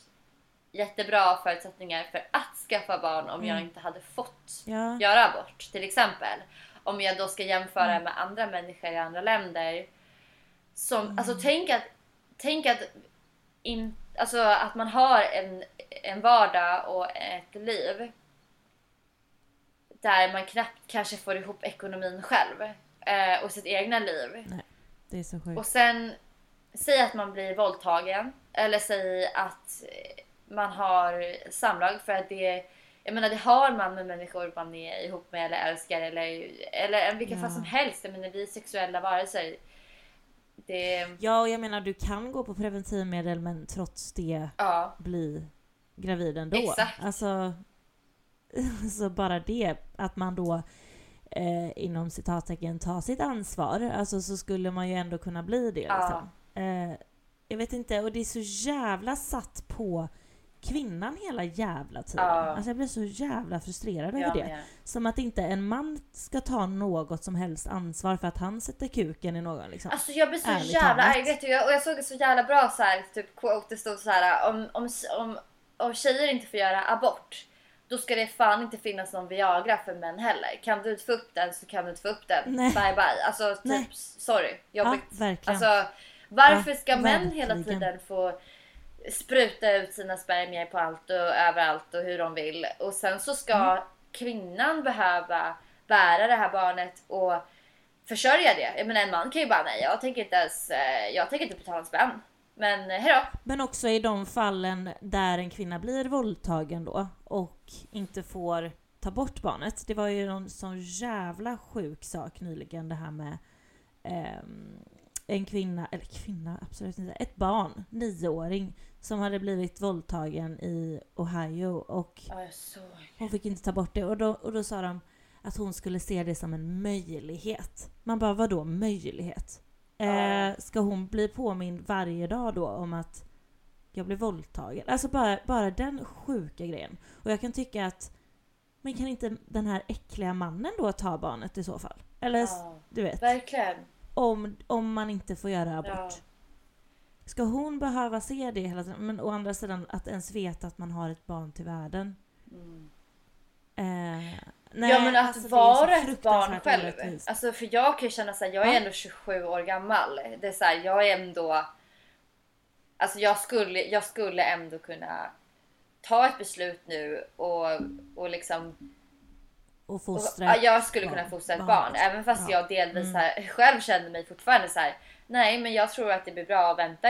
jättebra förutsättningar för att skaffa barn om jag Mm. inte hade fått Ja. göra abort till exempel. Om jag då ska jämföra Mm. med andra människor i andra länder. Som, Mm. Alltså tänk att, tänk att, in, alltså att man har en, en vardag och ett liv där man knappt kanske får ihop ekonomin själv eh, och sitt egna liv. Det är så sjukt. Och sen, säg att man blir våldtagen. Eller säg att man har samlag för att det jag menar det har man med människor man är ihop med eller älskar eller, eller vilka Ja. fall som helst. Jag menar vi är sexuella varelser. Det, Ja, och jag menar du kan gå på preventivmedel men trots det ja. bli gravid ändå. Exakt. Alltså, så bara det, att man då eh, inom citattecken tar sitt ansvar, alltså så skulle man ju ändå kunna bli det. Ja. Liksom. Eh, jag vet inte, och det är så jävla satt på kvinnan hela jävla tiden. Ja. Alltså jag blir så jävla frustrerad Ja, över det. med. Som att inte en man ska ta något som helst ansvar för att han sätter kuken i någon. Liksom. Alltså jag blir så Ärligt jävla arg. Vet du, jag, och jag såg ett så jävla bra så här, typ quote. Det stod så här om, om, om, om tjejer inte får göra abort. Då ska det fan inte finnas någon Viagra för män heller. Kan du inte få upp den så kan du inte få upp den. Nej. Bye bye. Alltså typ Nej. sorry. ja, Jobbigt. verkligen. Alltså, varför Ja, ska män hela verkligen. tiden få spruta ut sina spermier på allt och överallt och hur de vill. Och sen så ska Mm. kvinnan behöva bära det här barnet och försörja det. Jag menar en man kan ju bara nej, jag tänker inte ens, eh, jag tänker inte betala en spänn. Men eh, hejdå. Men också i de fallen där en kvinna blir våldtagen då och inte får ta bort barnet. Det var ju någon sån jävla sjuk sak nyligen det här med ehm, en kvinna, eller kvinna absolut inte, ett barn, nioåring som hade blivit våldtagen i Ohio och hon fick inte ta bort det och då, och då sa de att hon skulle se det som en möjlighet. Man bara, vadå möjlighet? Eh, ska hon bli påmind varje dag då om att jag blev våldtagen? Alltså bara, bara den sjuka grejen. Och jag kan tycka att men kan inte den här äckliga mannen då ta barnet i så fall? Eller Ja. du vet, Verkligen. Om, om man inte får göra abort. Ja. Ska hon behöva se det hela tiden? Men å andra sidan att ens veta att man har ett barn till världen. Mm. Eh, nej, ja men att alltså, vara ett barn själv. orättvist. Alltså för jag kan ju känna såhär, jag är Ja. ändå 27 år gammal. Det är såhär, jag är ändå... Alltså jag skulle, jag skulle ändå kunna ta ett beslut nu och, och liksom... Och Och, fostra ja, ett jag skulle kunna barn. fostra ett Barn. Även fast Ja. jag delvis Mm. här, själv känner mig fortfarande så här. Nej men jag tror att det blir bra att vänta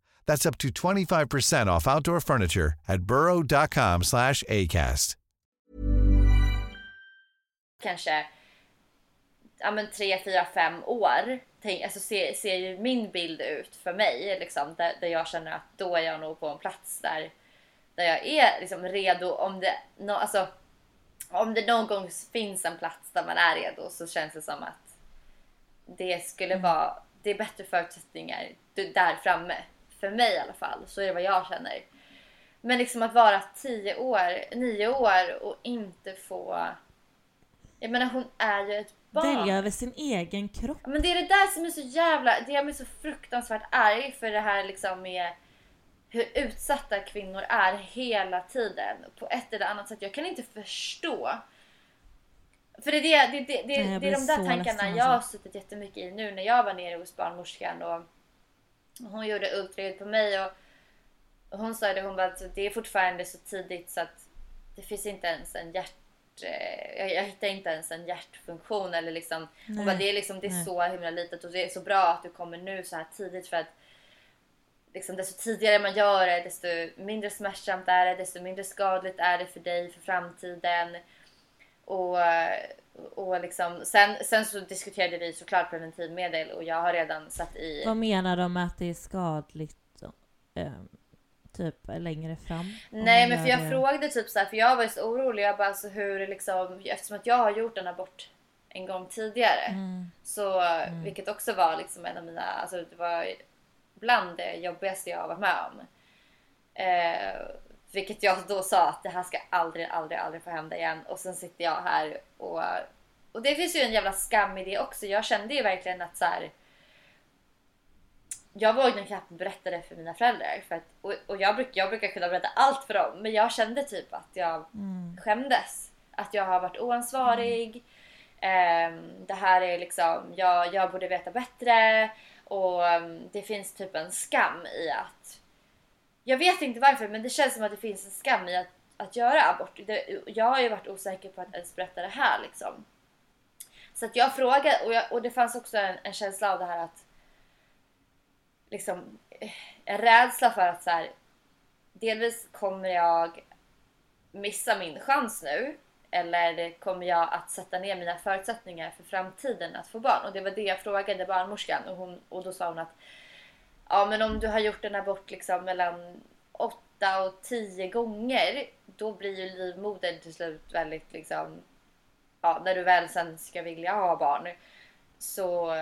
That's up to 25% off outdoor furniture at burrow.com slash ACAST. kanske ja, men tre, fyra, fem år. Tänk, alltså ser, ser ju min bild ut för mig liksom, där, där jag känner att då är jag nog på en plats där, där jag är liksom redo om det, no, alltså, om det någon gång finns en plats där man är redo så känns det som att det skulle vara, det är bättre förutsättningar där framme. För mig i alla fall, så är det vad jag känner. Men liksom att vara tio år, nio år och inte få... Jag menar hon är ju ett barn. Välja över sin egen kropp. Men det är det där som är så jävla... Det gör mig så fruktansvärt arg för det här liksom med hur utsatta kvinnor är hela tiden på ett eller annat sätt. Jag kan inte förstå. För det är, det, det, det, Nej, det är de där tankarna jag har alltså. suttit jättemycket i nu när jag var nere hos barnmorskan och hon gjorde ultraljud på mig och hon sa det, hon bara att det är fortfarande så tidigt så att det finns inte ens en hjärt... eh, Jag, jag hittar inte ens en hjärtfunktion eller liksom... Hon Nej. bara, det är liksom det är Nej. så himla litet och det är så bra att du kommer nu så här tidigt för att liksom, desto tidigare man gör det desto mindre smärtsamt är det, desto mindre skadligt är det för dig för framtiden. Och, och liksom, sen, sen så diskuterade vi såklart preventivmedel och jag har redan satt i... Vad menar de med att det är skadligt? Ehm, typ längre fram? Nej men för jag det- frågade typ så här, för jag var ju så orolig. Jag bara alltså hur liksom, eftersom att jag har gjort en abort en gång tidigare. Mm. Så, vilket också var liksom en av mina, alltså det var bland det jobbigaste jag har varit med om. Eh, vilket jag då sa att det här ska aldrig, aldrig, aldrig få hända igen. Och sen sitter jag här och, och det finns ju en jävla skam i det också. Jag kände ju verkligen att så här. Jag vågade knappt berätta det för mina föräldrar. För att, och och jag, bruk, jag brukar kunna berätta allt för dem. Men jag kände typ att jag skämdes. Att jag har varit oansvarig. Ehm, det här är liksom, jag, jag borde veta bättre. Och ehm, det finns typ en skam i att... Jag vet inte varför men det känns som att det finns en skam i att, att göra abort. Det, jag har ju varit osäker på att ens berätta det här liksom. Så att jag frågade och, jag, och det fanns också en, en känsla av det här att liksom en rädsla för att så här, delvis kommer jag missa min chans nu eller kommer jag att sätta ner mina förutsättningar för framtiden att få barn? Och det var det jag frågade barnmorskan och, hon, och då sa hon att Ja men om du har gjort en abort liksom mellan 8 och 10 gånger. Då blir ju livmodern till slut väldigt liksom. Ja när du väl sen ska vilja ha barn. Så,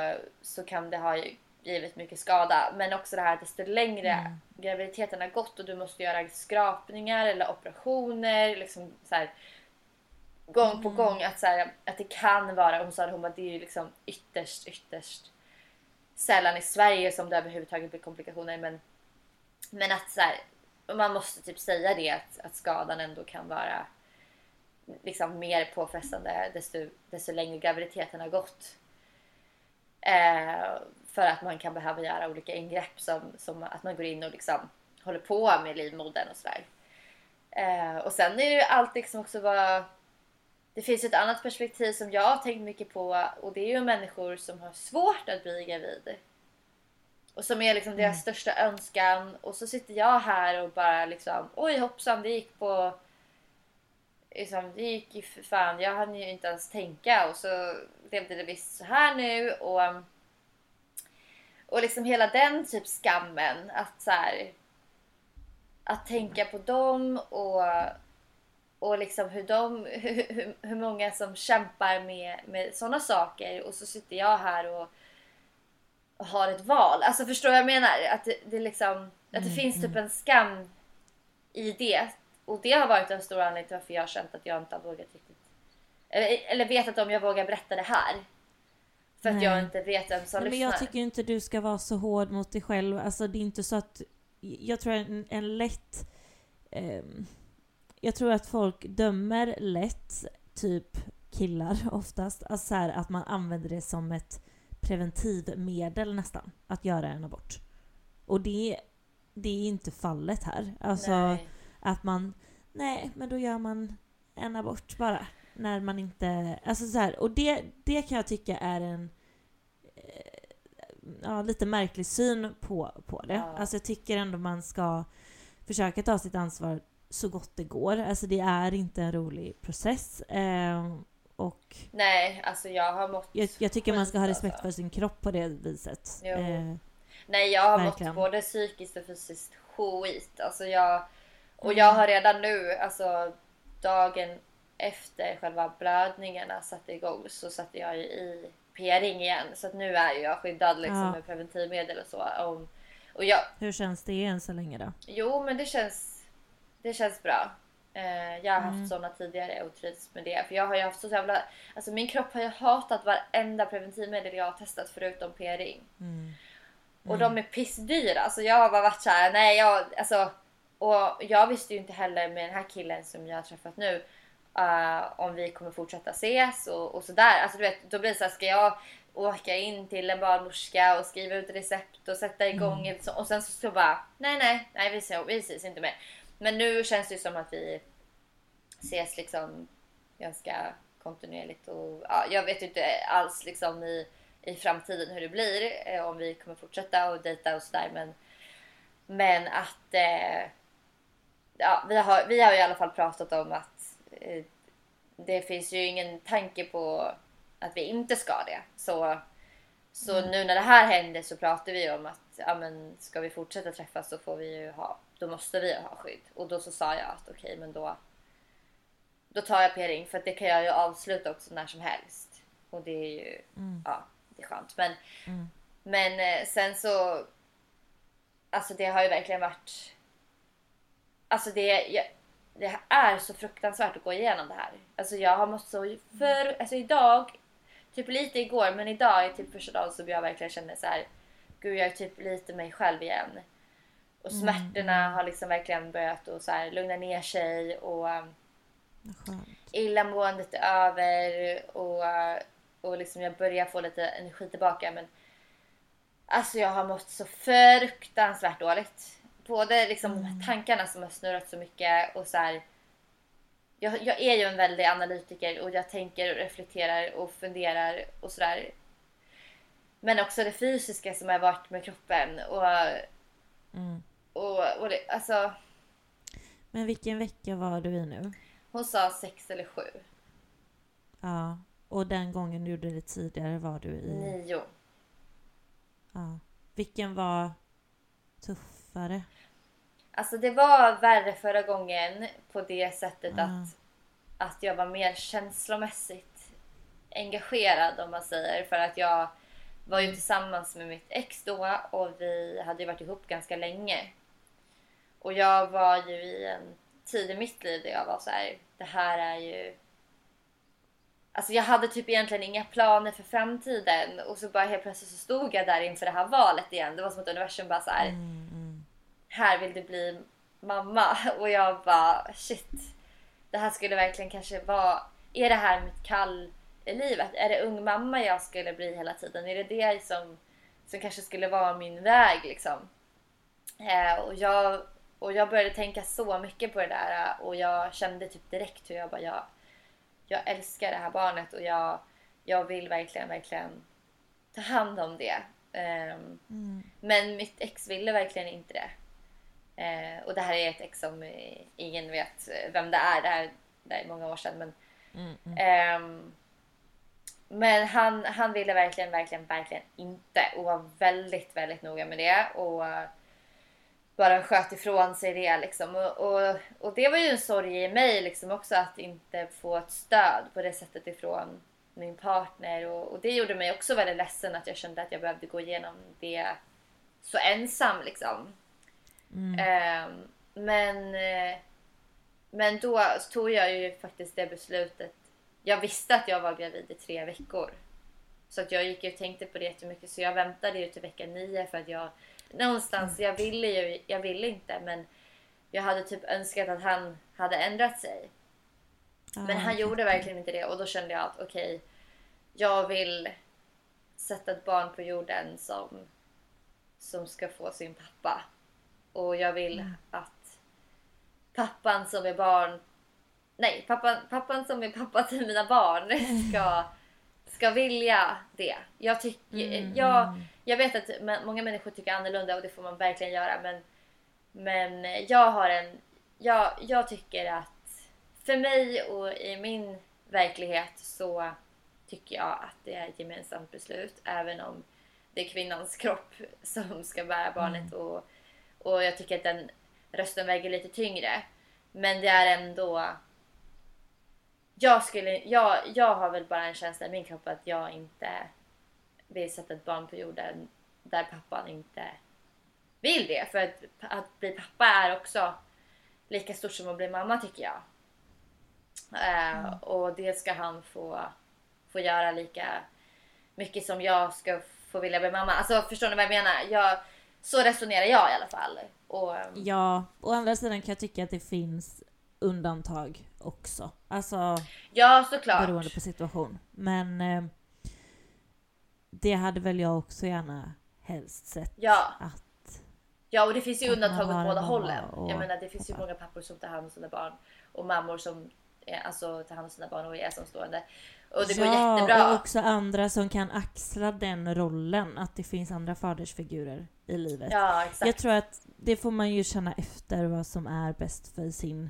så kan det ha givit mycket skada. Men också det här att desto längre Mm. graviditeten har gått och du måste göra skrapningar eller operationer. Liksom så här, gång Mm. på gång att, så här, att det kan vara, hon sa det, hon bara, det är ju liksom ytterst, ytterst sällan i Sverige som det överhuvudtaget blir komplikationer. Men, men att så här, man måste typ säga det att, att skadan ändå kan vara liksom mer påfrestande desto, desto längre graviditeten har gått. Eh, för att man kan behöva göra olika ingrepp som, som att man går in och liksom håller på med livmodern och sådär. Eh, och sen är det ju allt liksom också vad... Det finns ett annat perspektiv som jag har tänkt mycket på och det är ju människor som har svårt att bli gravid. Och som är liksom deras största önskan. Och så sitter jag här och bara liksom oj hoppsan det gick på liksom, det gick ju för fan, jag hann ju inte ens tänka. Och så blev det visst så här nu. Och och liksom hela den typ skammen att så här, att tänka på dem och och liksom hur de hur, hur, många som kämpar med med sådana saker och så sitter jag här och, och har ett val. Alltså förstår vad jag menar? Att det, det liksom att det finns typ en skam i det och det har varit en stor anledning till varför jag har känt att jag inte har vågat riktigt eller, eller vetat om jag vågar berätta det här. För att Nej. jag inte vet vem som Nej, men lyssnar. jag tycker inte du ska vara så hård mot dig själv. Alltså det är inte så att... Jag tror en, en lätt... ehm, jag tror att folk dömer lätt, typ killar oftast, alltså så här, att man använder det som ett preventivmedel nästan, att göra en abort. Och det, det är inte fallet här. Alltså Nej. att man, nej men då gör man en abort bara. När man inte, alltså så här, och det, det kan jag tycka är en eh, ja, lite märklig syn på, på det. Ja. Alltså jag tycker ändå man ska försöka ta sitt ansvar så gott det går. Alltså det är inte en rolig process. Eh, och Nej, alltså jag har mått jag, jag tycker man ska ha respekt alltså. för sin kropp på det viset. Eh, Nej, jag har Verkligen. mått både psykiskt och fysiskt skit. Alltså jag, och Mm. jag har redan nu, alltså dagen efter själva blödningarna satte igång så satte jag ju i p-ring igen. Så att nu är jag skyddad liksom Ja. med preventivmedel och så. Om, och jag, hur känns det än så länge då? jo men det känns, det känns bra. Eh, jag har haft Mm. sådana tidigare och trivs med det. För jag har ju haft så jävla, alltså min kropp har ju hatat varenda preventivmedel jag har testat förutom p-ring. Mm. Och de är pissdyra. Så jag har bara varit såhär, nej jag, alltså. Och jag visste ju inte heller med den här killen som jag har träffat nu. eh, om vi kommer fortsätta ses och, och sådär. Alltså du vet, då blir det såhär, ska jag åka in till en barnmorska och skriva ut recept och sätta igång ett så- och sen så, så bara, nej nej, nej vi ses, vi ses inte mer. Men nu känns det ju som att vi ses liksom ganska kontinuerligt och ja, jag vet inte alls liksom i, i framtiden hur det blir eh, om vi kommer fortsätta och dejta och sådär men men att eh, ja, vi, har, vi har i alla fall pratat om att eh, det finns ju ingen tanke på att vi inte ska det. Så, så nu när det här händer så pratar vi om att ja, men ska vi fortsätta träffas så får vi ju ha, då måste vi ha skydd. Och då så sa jag att okej men då då tar jag p-ring för det kan jag ju avsluta också när som helst. Och det är ju ja, det är skönt. Men, men eh, sen så Alltså det har ju verkligen varit Alltså det, jag, det är så fruktansvärt att gå igenom det här. Alltså jag har mått så för, alltså idag, typ lite igår men idag är typ första dagen som jag verkligen känner så här. Gud jag är typ lite mig själv igen. Och smärtorna har liksom verkligen börjat att så här lugna ner sig och um, skönt. illamåendet är över och, och liksom jag börjar få lite energi tillbaka. Men alltså jag har mått så fruktansvärt dåligt. Både liksom här tankarna som har snurrat så mycket och så här. Jag, jag är ju en väldig analytiker och jag tänker och reflekterar och funderar och sådär. Men också det fysiska som har varit med kroppen och, Mm. Och, och det, alltså Men vilken vecka var du i nu? hon sa sex eller sju. Ja. Och den gången du gjorde det tidigare var du i... Nio. Ja. Vilken var tuffare? Alltså det var värre förra gången på det sättet Ah. att, att jag var mer känslomässigt engagerad om man säger. För att jag var ju tillsammans med mitt ex då och vi hade ju varit ihop ganska länge. Och jag var ju i en tid i mitt liv där jag var så här, det här är ju... Alltså jag hade typ egentligen inga planer för framtiden och så bara helt plötsligt så stod jag där inför det här valet igen. Det var som att universum bara så här, Mm, här vill du bli mamma. Och jag bara shit. Det här skulle verkligen kanske vara, är det här mitt kall i livet? Är det ung mamma jag skulle bli hela tiden? Är det det som, som kanske skulle vara min väg liksom? Eh, och, jag, och jag började tänka så mycket på det där och jag kände typ direkt hur jag bara, jag, jag älskar det här barnet och jag, jag vill verkligen, verkligen ta hand om det. Ehm, Men mitt ex ville verkligen inte det. Eh, och det här är ett ex som eh, ingen vet eh, vem det är. Det här det här är många år sedan. Men, Ehm, men han, han ville verkligen, verkligen, verkligen inte och var väldigt, väldigt noga med det. Och bara sköt ifrån sig det liksom. Och, och, och det var ju en sorg i mig liksom också att inte få ett stöd på det sättet ifrån min partner. Och, och det gjorde mig också väldigt ledsen att jag kände att jag behövde gå igenom det så ensam liksom. Ehm, men, eh, men då tog jag ju faktiskt det beslutet. Jag visste att jag var gravid i tre veckor. Så att jag gick och tänkte på det jättemycket. Så jag väntade ju till vecka nio för att jag någonstans, jag ville ju, jag ville inte men jag hade typ önskat att han hade ändrat sig. Men han gjorde verkligen inte det och då kände jag att okej, jag vill sätta ett barn på jorden som, som ska få sin pappa. Och jag vill att pappan som är barn, nej pappan, pappan som är pappa till mina barn ska, ska vilja det. Jag, tycker, jag, jag vet att många människor tycker annorlunda och det får man verkligen göra men, men jag har en, jag, jag tycker att för mig och i min verklighet så tycker jag att det är ett gemensamt beslut även om det är kvinnans kropp som ska bära barnet och, och jag tycker att den rösten väger lite tyngre. Men det är ändå... Jag, skulle, jag, jag har väl bara en känsla i min kropp att jag inte vill sätta ett barn på jorden där pappan inte vill det. För att, att bli pappa är också lika stort som att bli mamma tycker jag. Eh, och det ska han få, få göra lika mycket som jag ska få vilja bli mamma. Alltså förstår ni vad jag menar? Jag, så resonerar jag i alla fall. Och, Ja, å andra sidan kan jag tycka att det finns undantag också. Alltså ja, såklart. beroende på situation. Men eh, det hade väl jag också gärna helst sett Ja. att... Ja, och det finns ju undantag åt båda hållen. och Jag menar, det finns ju många pappor som tar hand om sina barn och mammor som är, alltså, tar hand om sina barn och är ensamstående. Och det går ja, jättebra. och också andra som kan axla den rollen. Att det finns andra fadersfigurer i livet. Ja, exakt. Jag tror att det får man ju känna efter vad som är bäst för sin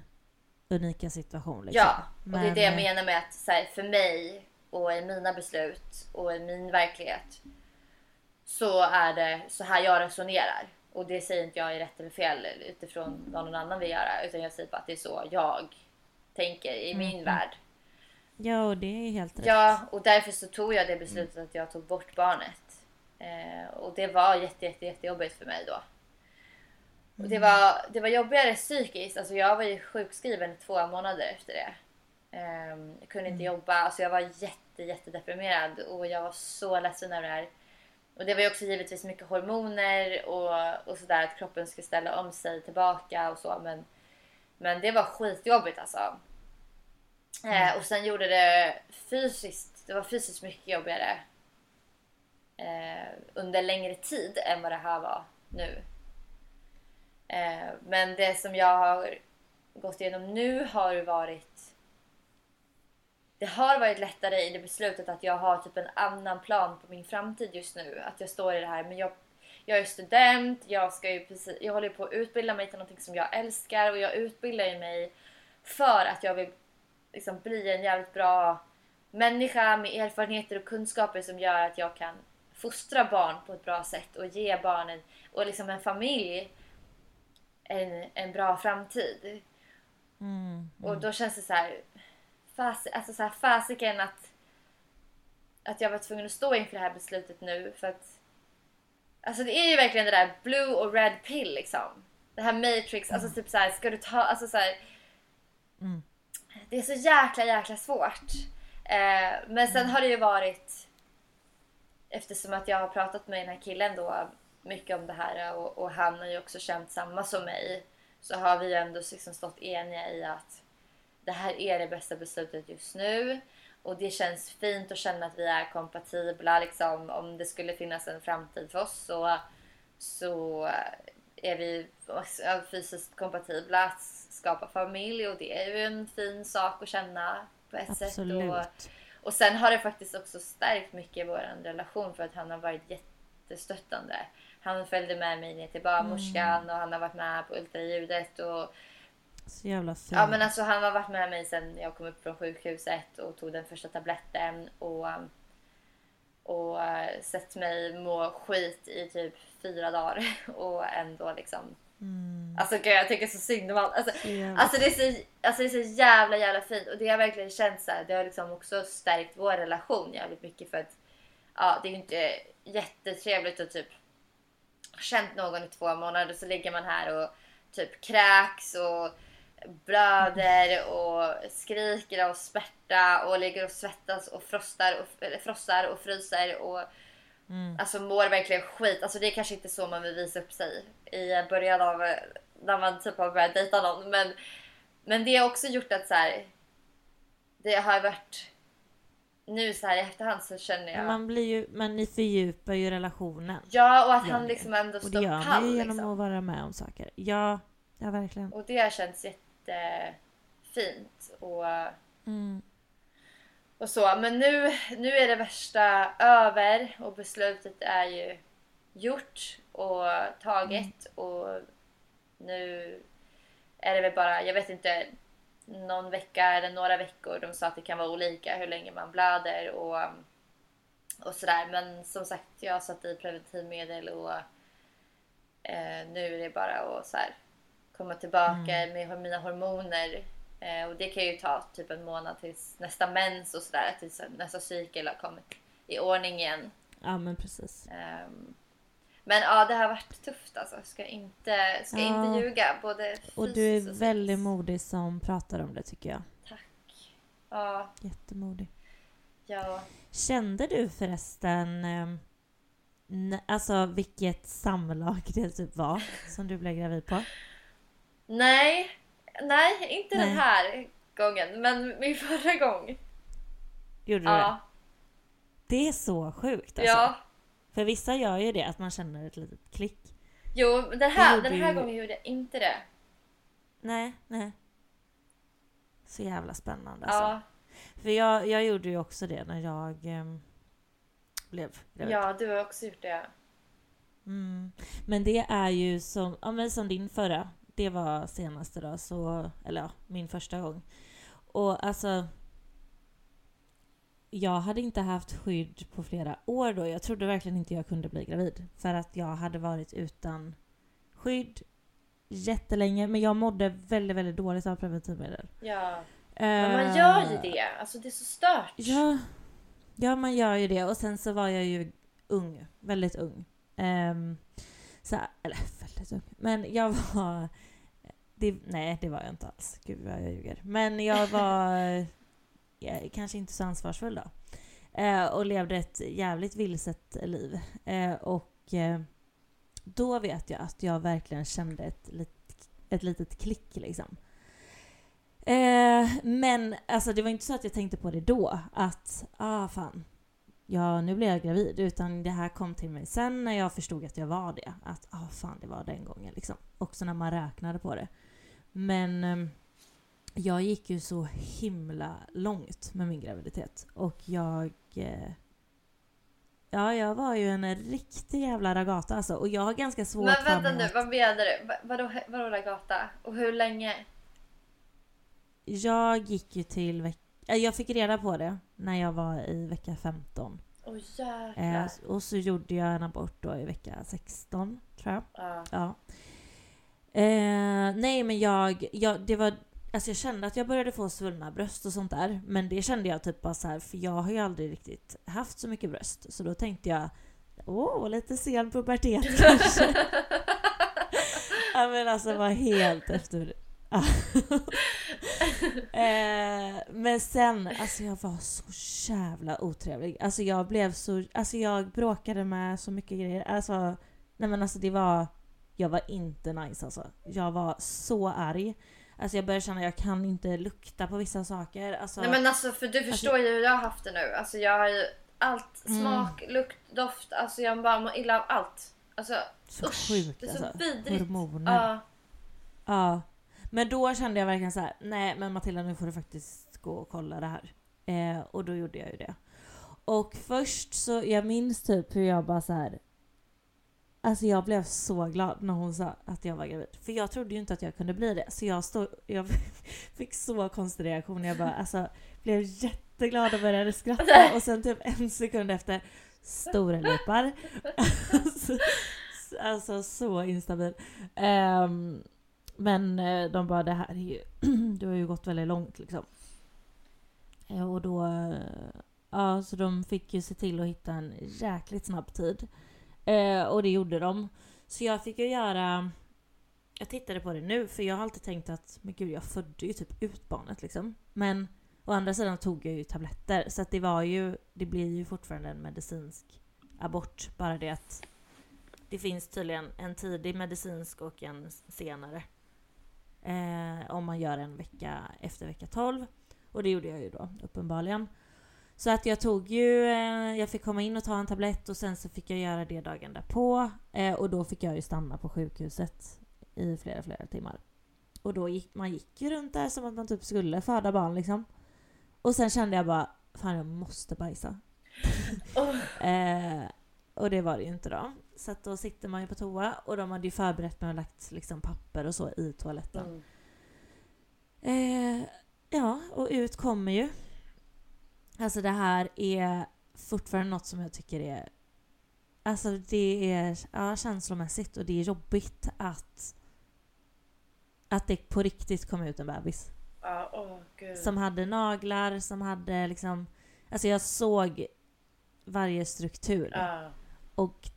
unika situation. Liksom. Ja, och det är det jag Men, eh, menar med att så här, för mig och i mina beslut och i min verklighet så är det så här jag resonerar. Och det säger inte jag är rätt eller fel utifrån vad någon annan vill göra. Utan jag säger bara att det är så jag tänker i min värld. Ja, och det är helt rätt. Ja, och därför så tog jag det beslutet att jag tog bort barnet. Eh, och det var jätte, jätte, jättejobbigt för mig då. Och det var, det var jobbigare psykiskt. Alltså jag var ju sjukskriven två månader efter det. Ehm, jag kunde inte jobba. Alltså jag var jätte, jätte deprimerad och jag var så ledsen över det här. Och det var ju också givetvis mycket hormoner och, och sådär att kroppen skulle ställa om sig tillbaka och så. Men, men det var skitjobbigt alltså. Eh, och sen gjorde det fysiskt, det var fysiskt mycket jobbigare eh, under längre tid än vad det här var nu. Eh, men det som jag har gått igenom nu har varit det har varit lättare i det beslutet att jag har typ en annan plan på min framtid just nu. Att jag står i det här, men jag, jag är student, jag, ska ju precis, jag håller på att utbilda mig till något som jag älskar och jag utbildar ju mig för att jag vill liksom bli en jävligt bra människa med erfarenheter och kunskaper som gör att jag kan fostra barn på ett bra sätt och ge barnen och liksom en familj en, en bra framtid. Mm. Och då känns det så här, fas, alltså så här fasiken att, att jag var tvungen att stå inför det här beslutet nu för att Alltså det är ju verkligen det där blue och red pill liksom. Det här matrix, alltså typ så här, ska du ta, alltså så här, Mm. Det är så jäkla jäkla svårt. Eh, men sen har det ju varit eftersom att jag har pratat med den här killen då mycket om det här och, och han har ju också känt samma som mig. Så har vi ju ändå liksom stått eniga i att det här är det bästa beslutet just nu. Och det känns fint att känna att vi är kompatibla. Liksom, om det skulle finnas en framtid för oss så, så är vi fysiskt kompatibla att skapa familj och det är ju en fin sak att känna på ett sätt. Och, Absolut. och sen har det faktiskt också stärkt mycket i vår relation för att han har varit jättestöttande. Han följde med mig ner till barnmorskan och han har varit med på ultraljudet och Så jävla fint. Ja men alltså han har varit med mig sen jag kom upp från sjukhuset och tog den första tabletten och, och sett mig må skit i typ fyra dagar och ändå liksom Mm. Alltså gud, jag tycker så synd om honom. Alltså, alltså, det är så, alltså det är så jävla jävla fint och det har verkligen känts så här, Det har liksom också stärkt vår relation jävligt mycket för att ja, det är ju inte jättetrevligt att typ känt någon i två månader så ligger man här och typ kräks och blöder och skriker av smärta och ligger och svettas och frostar och, frossar och fryser och alltså mår verkligen skit. Alltså det är kanske inte så man vill visa upp sig i början av när man typ har börjat dejta någon. Men, men det har också gjort att så här, det har varit nu så här i efterhand så känner jag Man blir ju, men ni fördjupar ju relationen. Ja och att han ni. liksom ändå Och det står gör pall. ju genom Liksom. att vara med om saker. Ja, ja verkligen. Och det har känts jättefint. Och, Mm. och så. Men nu, nu är det värsta över och beslutet är ju gjort och taget. Och nu är det väl bara, jag vet inte, någon vecka eller några veckor. De sa att det kan vara olika hur länge man blöder och, och sådär. Men som sagt, jag satt i preventivmedel och eh, nu är det bara att så här, komma tillbaka med mina hormoner. Eh, och det kan ju ta typ en månad tills nästa mens och sådär. Tills nästa cykel har kommit i ordning igen. Ja men precis. Ehm, men ja, det har varit tufft alltså. Ska inte, ska Ja. inte ljuga. Både Och du är fysiskt väldigt modig som pratar om det tycker jag. Tack. Ja, Jättemodig. ja. Kände du förresten ehm, alltså vilket samlag det typ var som du blev gravid på? Nej, nej, inte den Nej. här gången. Men min förra gång. Gjorde du det? Ja, Det är så sjukt alltså. ja. För vissa gör ju det, att man känner ett litet klick. Jo, den här, den här ju- gången gjorde jag inte det. Nej, nej. Så jävla spännande alltså. Ja, För jag, jag gjorde ju också det när jag ehm, blev gravid. ja, du har också gjort det. Mm. Men det är ju som, ja, men som din förra. Det var senaste då, så, eller ja, min första gång. Och alltså... Jag hade inte haft skydd på flera år då. Jag trodde verkligen inte jag kunde bli gravid. För att jag hade varit utan skydd jättelänge. Men jag mådde väldigt, väldigt dåligt av preventivmedel. Ja. Men man gör ju det. Alltså det är så stört. Ja, ja, man gör ju det. Och sen så var jag ju ung. Väldigt ung. Ehm, så, eller väldigt ung. Men jag var... Det, nej, det var jag inte alls. Gud vad jag ljuger. Men jag var kanske inte så ansvarsfull då. Eh, och levde ett jävligt vilset liv. Eh, och eh, då vet jag att jag verkligen kände ett, lit, ett litet klick liksom. Eh, men alltså det var inte så att jag tänkte på det då. Att, ah fan, ja nu blir jag gravid. Utan det här kom till mig sen när jag förstod att jag var det. Att, ah fan det var den gången liksom. Också när man räknade på det. Men ehm, jag gick ju så himla långt med min graviditet. Och jag... Eh, ja, jag var ju en riktig jävla ragata alltså. Och jag har ganska svårt Men vänta nu, att- vad menar du? Va- Vadå, vadå Lagata? Och hur länge? Jag gick ju till veck- äh, Jag fick reda på det när jag var i vecka 15. Åh jäklar. Eh, och så gjorde jag en abort då i vecka 16, tror jag. Ja. Ja. Eh, nej men jag, jag, det var, alltså jag kände att jag började få svullna bröst och sånt där. Men det kände jag typ bara så här, för jag har ju aldrig riktigt haft så mycket bröst. Så då tänkte jag, åh, lite sen pubertet kanske. ja men alltså var helt efter... Eh, men sen, alltså jag var så jävla otrevlig. Alltså jag blev så, alltså jag bråkade med så mycket grejer. Alltså, nej men alltså det var, jag var inte nice alltså. Jag var så arg. Alltså jag började känna att jag kan inte lukta på vissa saker. Alltså, Nej men alltså för du förstår ju hur jag har haft det nu. Alltså jag har ju allt, Mm. smak, lukt, doft. Alltså jag bara mår illa av allt. Alltså så usch, sjukt det är så alltså. vidrigt. Hormoner. Ja. Ja. Men då kände jag verkligen så här: nej men Matilda nu får du faktiskt gå och kolla det här. Eh, och då gjorde jag ju det. Och först så, jag minns typ hur jag bara så här. Alltså jag blev så glad när hon sa att jag var gravid. För jag trodde ju inte att jag kunde bli det. Så jag, stod, jag fick så konstig reaktion. Jag bara alltså blev jätteglad och började skratta. Och sen typ en sekund efter, stora läppar. alltså, alltså så instabil. Um, men eh, de bara det här är ju, du har ju gått väldigt långt liksom. Eh, och då, eh, ja så de fick ju se till att hitta en jäkligt snabb tid. Eh, och det gjorde de. Så jag fick ju göra, jag tittade på det nu för jag har alltid tänkt att, men gud jag födde ju typ ut barnet liksom. Men å andra sidan tog jag ju tabletter så att det var ju, det blir ju fortfarande en medicinsk abort. Bara det att det finns tydligen en tidig medicinsk och en senare. Eh, om man gör en vecka efter vecka 12. Och det gjorde jag ju då uppenbarligen. Så att jag tog ju, eh, jag fick komma in och ta en tablett och sen så fick jag göra det dagen därpå. Eh, och då fick jag ju stanna på sjukhuset i flera, flera timmar. Och då gick man gick ju runt där som att man typ skulle föda barn liksom. Och sen kände jag bara, fan jag måste bajsa. Oh. Eh, och det var det ju inte då. Så att då sitter man ju på toa och de hade ju förberett med och lagt liksom papper och så i toaletten. Mm. Eh, ja, och ut kommer ju. Alltså det här är fortfarande något som jag tycker är... Alltså det är ja, känslomässigt och det är jobbigt att... Att det på riktigt kom ut en bebis. Åh gud. Som hade naglar, som hade liksom... Alltså jag såg varje struktur. Ja. Och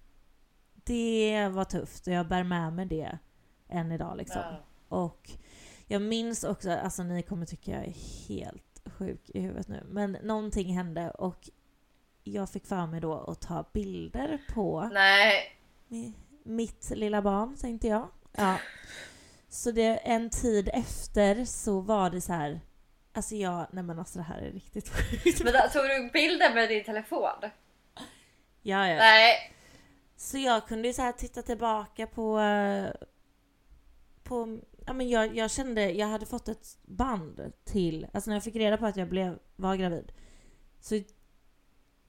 det var tufft och jag bär med mig det än idag liksom. Ja. Och jag minns också, alltså ni kommer tycka jag är helt sjuk i huvudet nu, men någonting hände och jag fick för mig då att ta bilder på Nej. mi- mitt lilla barn, tänkte jag. Ja. Så det, en tid efter så var det så här. Alltså jag, nej men alltså det här är riktigt sjukt. Men då, tog du bilder med din telefon? Ja, ja. Nej. Så jag kunde ju så här titta tillbaka på... eh, på ja, men jag, jag kände, jag hade fått ett band till... Alltså när jag fick reda på att jag blev, var gravid. Så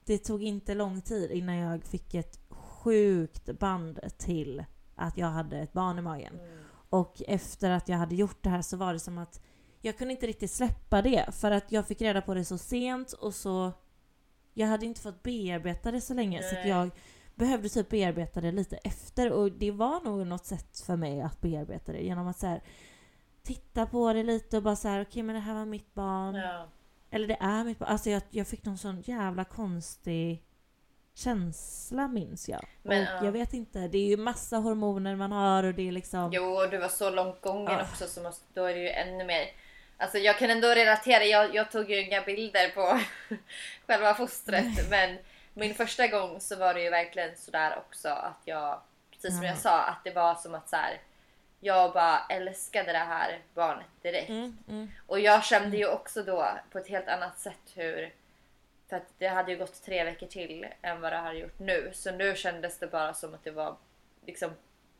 det tog inte lång tid innan jag fick ett sjukt band till att jag hade ett barn i magen. Och efter att jag hade gjort det här så var det som att jag kunde inte riktigt släppa det. För att jag fick reda på det så sent och så... Jag hade inte fått bearbeta det så länge. Så Nej. jag behövde typ bearbeta det lite efter. Och det var nog något sätt för mig att bearbeta det. Genom att så här, titta på det lite och bara så här, okej men det här var mitt barn. Ja. Eller det är mitt barn. Alltså jag, jag fick någon sån jävla konstig känsla minns jag. Men, och ja. jag vet inte, det är ju massa hormoner man har och det är liksom... Jo, och du var så långt gången Ja. också så måste, då är det ju ännu mer. Alltså jag kan ändå relatera, jag, jag tog ju inga bilder på själva fostret men min första gång så var det ju verkligen sådär också att jag, precis som Ja. jag sa, att det var som att så här, jag bara älskade det här barnet direkt. Mm, mm. Och jag kände ju också då på ett helt annat sätt hur... För att det hade ju gått tre veckor till än vad det hade gjort nu. Så nu kändes det bara som att det var liksom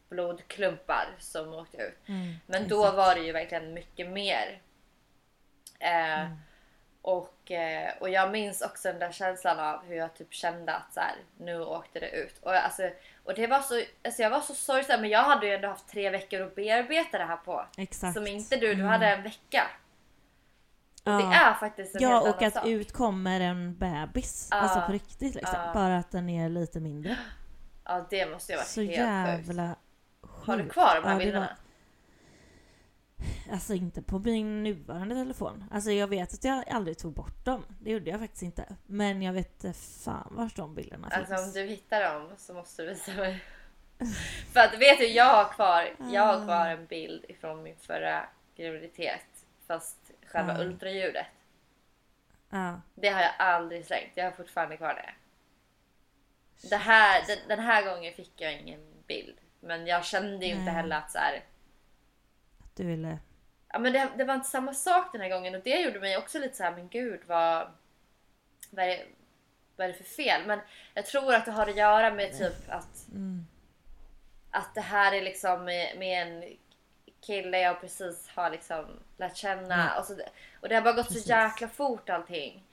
blodklumpar som åkte ut. Mm, Men då var det ju verkligen mycket mer. Eh, Mm. Och, eh, och jag minns också den där känslan av hur jag typ kände att så här, nu åkte det ut. Och, alltså, och det var så, alltså jag var så sorgsen men jag hade ju ändå haft tre veckor att bearbeta det här på. Exakt. Som inte du, du Mm. hade en vecka. Och Ja. det är faktiskt en Ja, helt och annan att sak. ut kommer en bebis. Ja. Alltså på riktigt liksom. Ja. Bara att den är lite mindre. Ja, det måste ju varit Så helt jävla sjukt. Har du kvar de här Ja, bilderna? Alltså inte på min nuvarande telefon. Alltså jag vet att jag aldrig tog bort dem. Det gjorde jag faktiskt inte. Men jag vet inte fan vart de bilderna Alltså om finns. du hittar dem så måste du visa mig. För att vet du, jag har kvar, jag har kvar en bild ifrån min förra graviditet. Fast själva Ja. ultraljudet. Ja. Det har jag aldrig slängt. Jag har fortfarande kvar det. det här, den, den här gången fick jag ingen bild. Men jag kände ju inte heller att så här, du ville... ja, men det, det var inte samma sak den här gången och det gjorde mig också lite så här, men gud vad, vad, är det, vad är det för fel? Men jag tror att det har att göra med typ att, Mm. att det här är liksom med, med en kille jag precis har liksom lärt känna. Mm. Och, så, och det har bara gått Precis. så jäkla fort allting.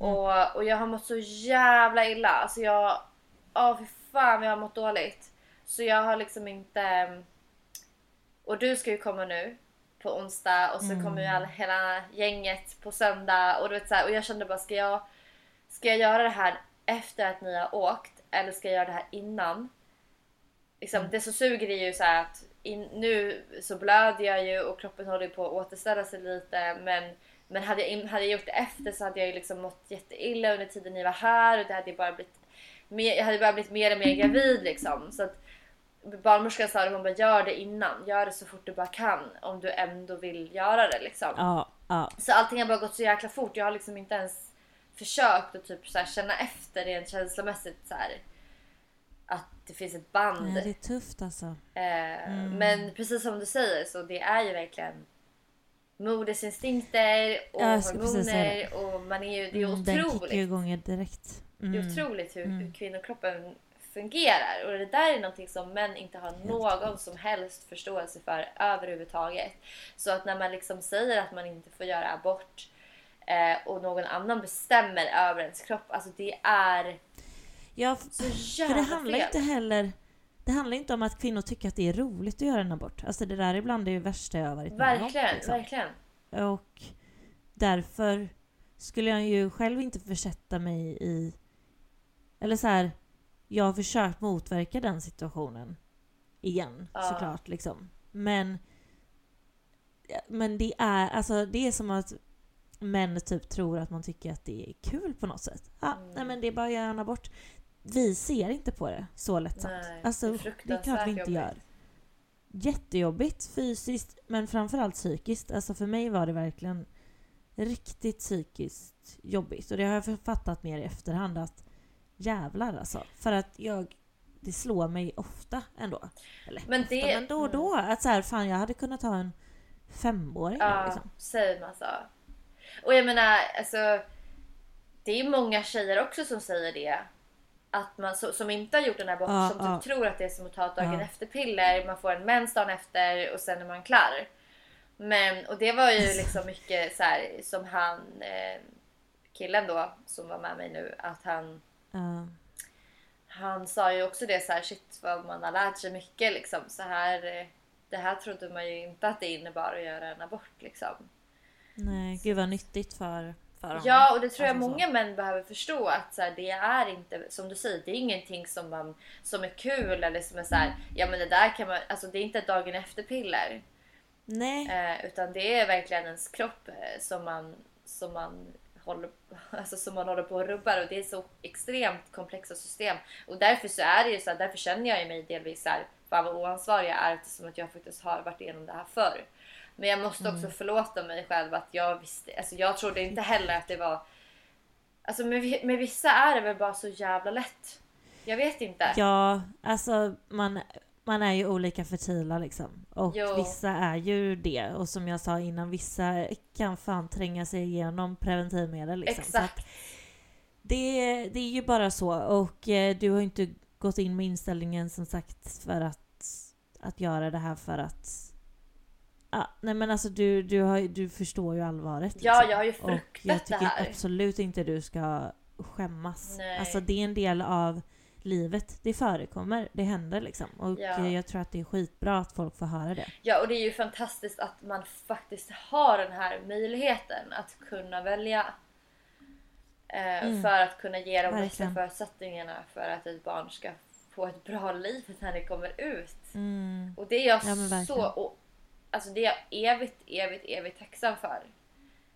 Mm. Och, och jag har mått så jävla illa. Alltså jag... Ja, fy fan jag har mått dåligt. Så jag har liksom inte... Och du ska ju komma nu på onsdag och så Mm. kommer ju alla, hela gänget på söndag. Och, du vet, så här, och jag kände bara, ska jag, ska jag göra det här efter att ni har åkt? Eller ska jag göra det här innan? Liksom, Mm. Det som suger är ju så att in, nu så blöder jag ju och kroppen håller på att återställa sig lite. Men, men hade, jag, hade jag gjort det efter så hade jag ju liksom mått jätteilla under tiden ni var här. Och det hade bara blivit mer, jag hade bara blivit mer och mer gravid liksom. Så att barnmorskan sa att hon bara gör det innan. Gör det så fort du bara kan. Om du ändå vill göra det liksom. Ja, ja. Så allting har bara gått så jäkla fort. Jag har liksom inte ens försökt att typ så känna efter rent känslomässigt så här, att det finns ett band. Nej, det är tufft alltså. Eh, Mm. Men precis som du säger så det är ju verkligen modersinstinkter och hormoner och man är ju, det är Mm, Den kickar ju otroligt. igång direkt. Det är Mm. otroligt hur, hur Mm. kvinnokroppen fungerar och det där är någonting som män inte har någon som helst förståelse för överhuvudtaget. Så att när man liksom säger att man inte får göra abort eh, och någon annan bestämmer över ens kropp, alltså det är Ja, så för jävla det handlar fel. inte heller... Det handlar inte om att kvinnor tycker att det är roligt att göra en abort. Alltså det där är bland det värsta jag har varit med om. Verkligen, liksom. verkligen. Och därför skulle jag ju själv inte försätta mig i... Eller så här, jag har försökt motverka den situationen igen Ja. såklart liksom. Men men det är alltså det är som att män typ tror att man tycker att det är kul på något sätt. Ja, Mm. nej men det är bara att göra en abort. Vi ser inte på det så lättsamt. Nej, alltså, det är det är klart vi inte jobbigt. gör. Jättejobbigt fysiskt men framförallt psykiskt. Alltså för mig var det verkligen riktigt psykiskt jobbigt. Och det har jag fattat mer i efterhand att jävlar alltså. För att jag, det slår mig ofta ändå. Eller Men ofta, det- men då och då. Att så här, fan jag hade kunnat ha en femåring Ja, liksom. same alltså. Och jag menar, alltså. Det är många tjejer också som säger det. Att man, så, som inte har gjort den här aborten, Ja, som typ ja. tror att det är som att ta ett dagen Ja. efter-piller. Man får en mens dagen efter och sen är man klar. Men, och det var ju liksom mycket så här som han, eh, killen då, som var med mig nu, att han Ja. han sa ju också det så här, shit vad man har lärt sig mycket liksom. Så här, eh, det här trodde man ju inte att det innebar att göra en abort liksom. nej, gud vad nyttigt för, för honom. Ja, och det tror jag Alltså så. många män behöver förstå att så här, det är inte, som du säger, det är ingenting som, man, som är kul eller som är så här, ja men det där kan man, alltså det är inte ett dagen efter piller. Nej. Eh, utan det är verkligen ens kropp eh, som man, som man håller, alltså som man håller på att rubba och det är så extremt komplexa system. Och därför så är det ju så här, därför känner jag mig delvis så här, fan vad oansvarig jag är eftersom att jag faktiskt har varit igenom det här förr. Men jag måste också förlåta mig själv att jag visste, alltså jag trodde inte heller att det var Alltså med, med vissa är det väl bara så jävla lätt. Jag vet inte. Ja, alltså man, man är ju olika fertila liksom. Och Jo. vissa är ju det. Och som jag sa innan, vissa kan fan tränga sig igenom preventivmedel liksom. Exakt. det, det är ju bara så. Och eh, du har inte gått in med inställningen som sagt för att, att göra det här för att Ah, nej men alltså du, du, har, du förstår ju allvaret. Ja, liksom. jag har ju Och jag fruktat det tycker här. absolut inte du ska skämmas. Nej. Alltså det är en del av livet. Det förekommer, det händer liksom. Och Ja. jag tror att det är skitbra att folk får höra det. Ja, och det är ju fantastiskt att man faktiskt har den här möjligheten att kunna välja. Eh, Mm. För att kunna ge de bästa förutsättningarna för att ett barn ska få ett bra liv när det kommer ut. Mm. Och det är jag Ja, så... Och, alltså det är jag evigt, evigt, evigt tacksam för.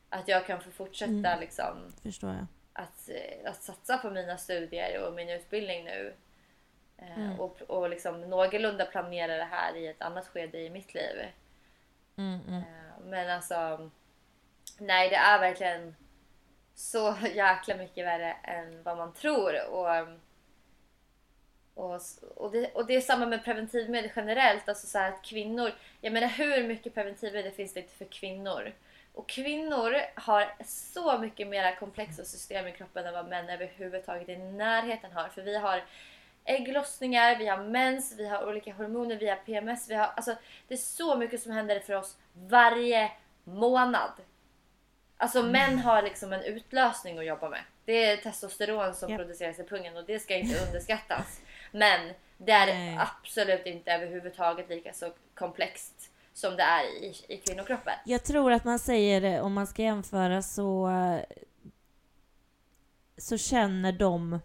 Att jag kan få fortsätta Mm. liksom Förstår jag. Att, eh, att satsa på mina studier och min utbildning nu. Eh, Mm. Och, och liksom någorlunda planera det här i ett annat skede i mitt liv. Mm, mm. Eh, Men alltså, nej det är verkligen så jäkla mycket värre än vad man tror. Och, och, och, det, och det är samma med preventivmedel generellt. Alltså så här att kvinnor, jag menar hur mycket preventivmedel finns det inte för kvinnor? Och kvinnor har så mycket mer komplexa system i kroppen än vad män överhuvudtaget i närheten har. För vi har ägglossningar, vi har mens, vi har olika hormoner, vi har PMS. Vi har, alltså, det är så mycket som händer för oss varje månad. Alltså män har liksom en utlösning att jobba med. Det är testosteron som Japp. produceras i pungen och det ska inte underskattas. Men det är Nej. absolut inte överhuvudtaget lika så komplext som det är i, i kvinnokroppen. Jag tror att man säger, det, om man ska jämföra så, eh, så känner de,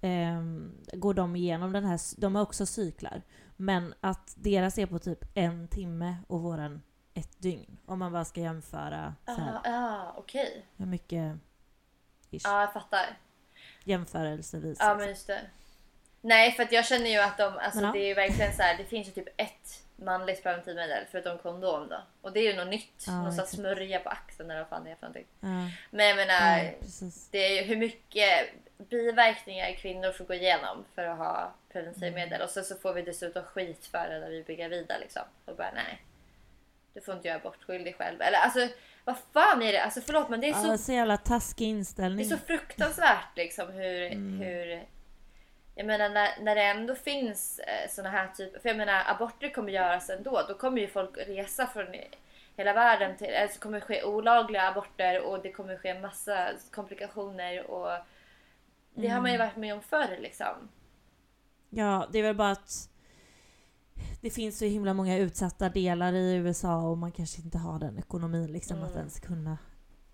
ehm, går de igenom den här, de har också cyklar. Men att deras är på typ en timme och våran ett dygn. Om man bara ska jämföra så här, Ja, ah, okej. hur mycket Ja, jag fattar. jämförelsevis. Ja, liksom. men just det. Nej, för att jag känner ju att de, alltså Men det är verkligen så här, det finns ju typ ett manligt preventivmedel förutom kondom då. Och det är ju något nytt. Ja, någon sån smörja på axeln eller vad fan det är för någonting. Ja, Men jag menar, ja, det är ju hur mycket biverkningar kvinnor får gå igenom för att ha preventivmedel. Mm. Och så, så får vi dessutom skit för det när vi blir gravida liksom. Och bara nej. Du får inte göra bort dig själv. Eller alltså, vad fan är det? Alltså förlåt men det är så Ja, så jävla taskig det inställning. är så fruktansvärt liksom hur... Mm. hur jag menar när, när det ändå finns eh, såna här typer... För jag menar aborter kommer göras ändå. Då kommer ju folk resa från hela världen till... Alltså kommer ske olagliga aborter och det kommer ske massa komplikationer och... Det har man Mm. ju varit med om förr liksom. Ja, det är väl bara att det finns så himla många utsatta delar i USA och man kanske inte har den ekonomin liksom att Mm. ens kunna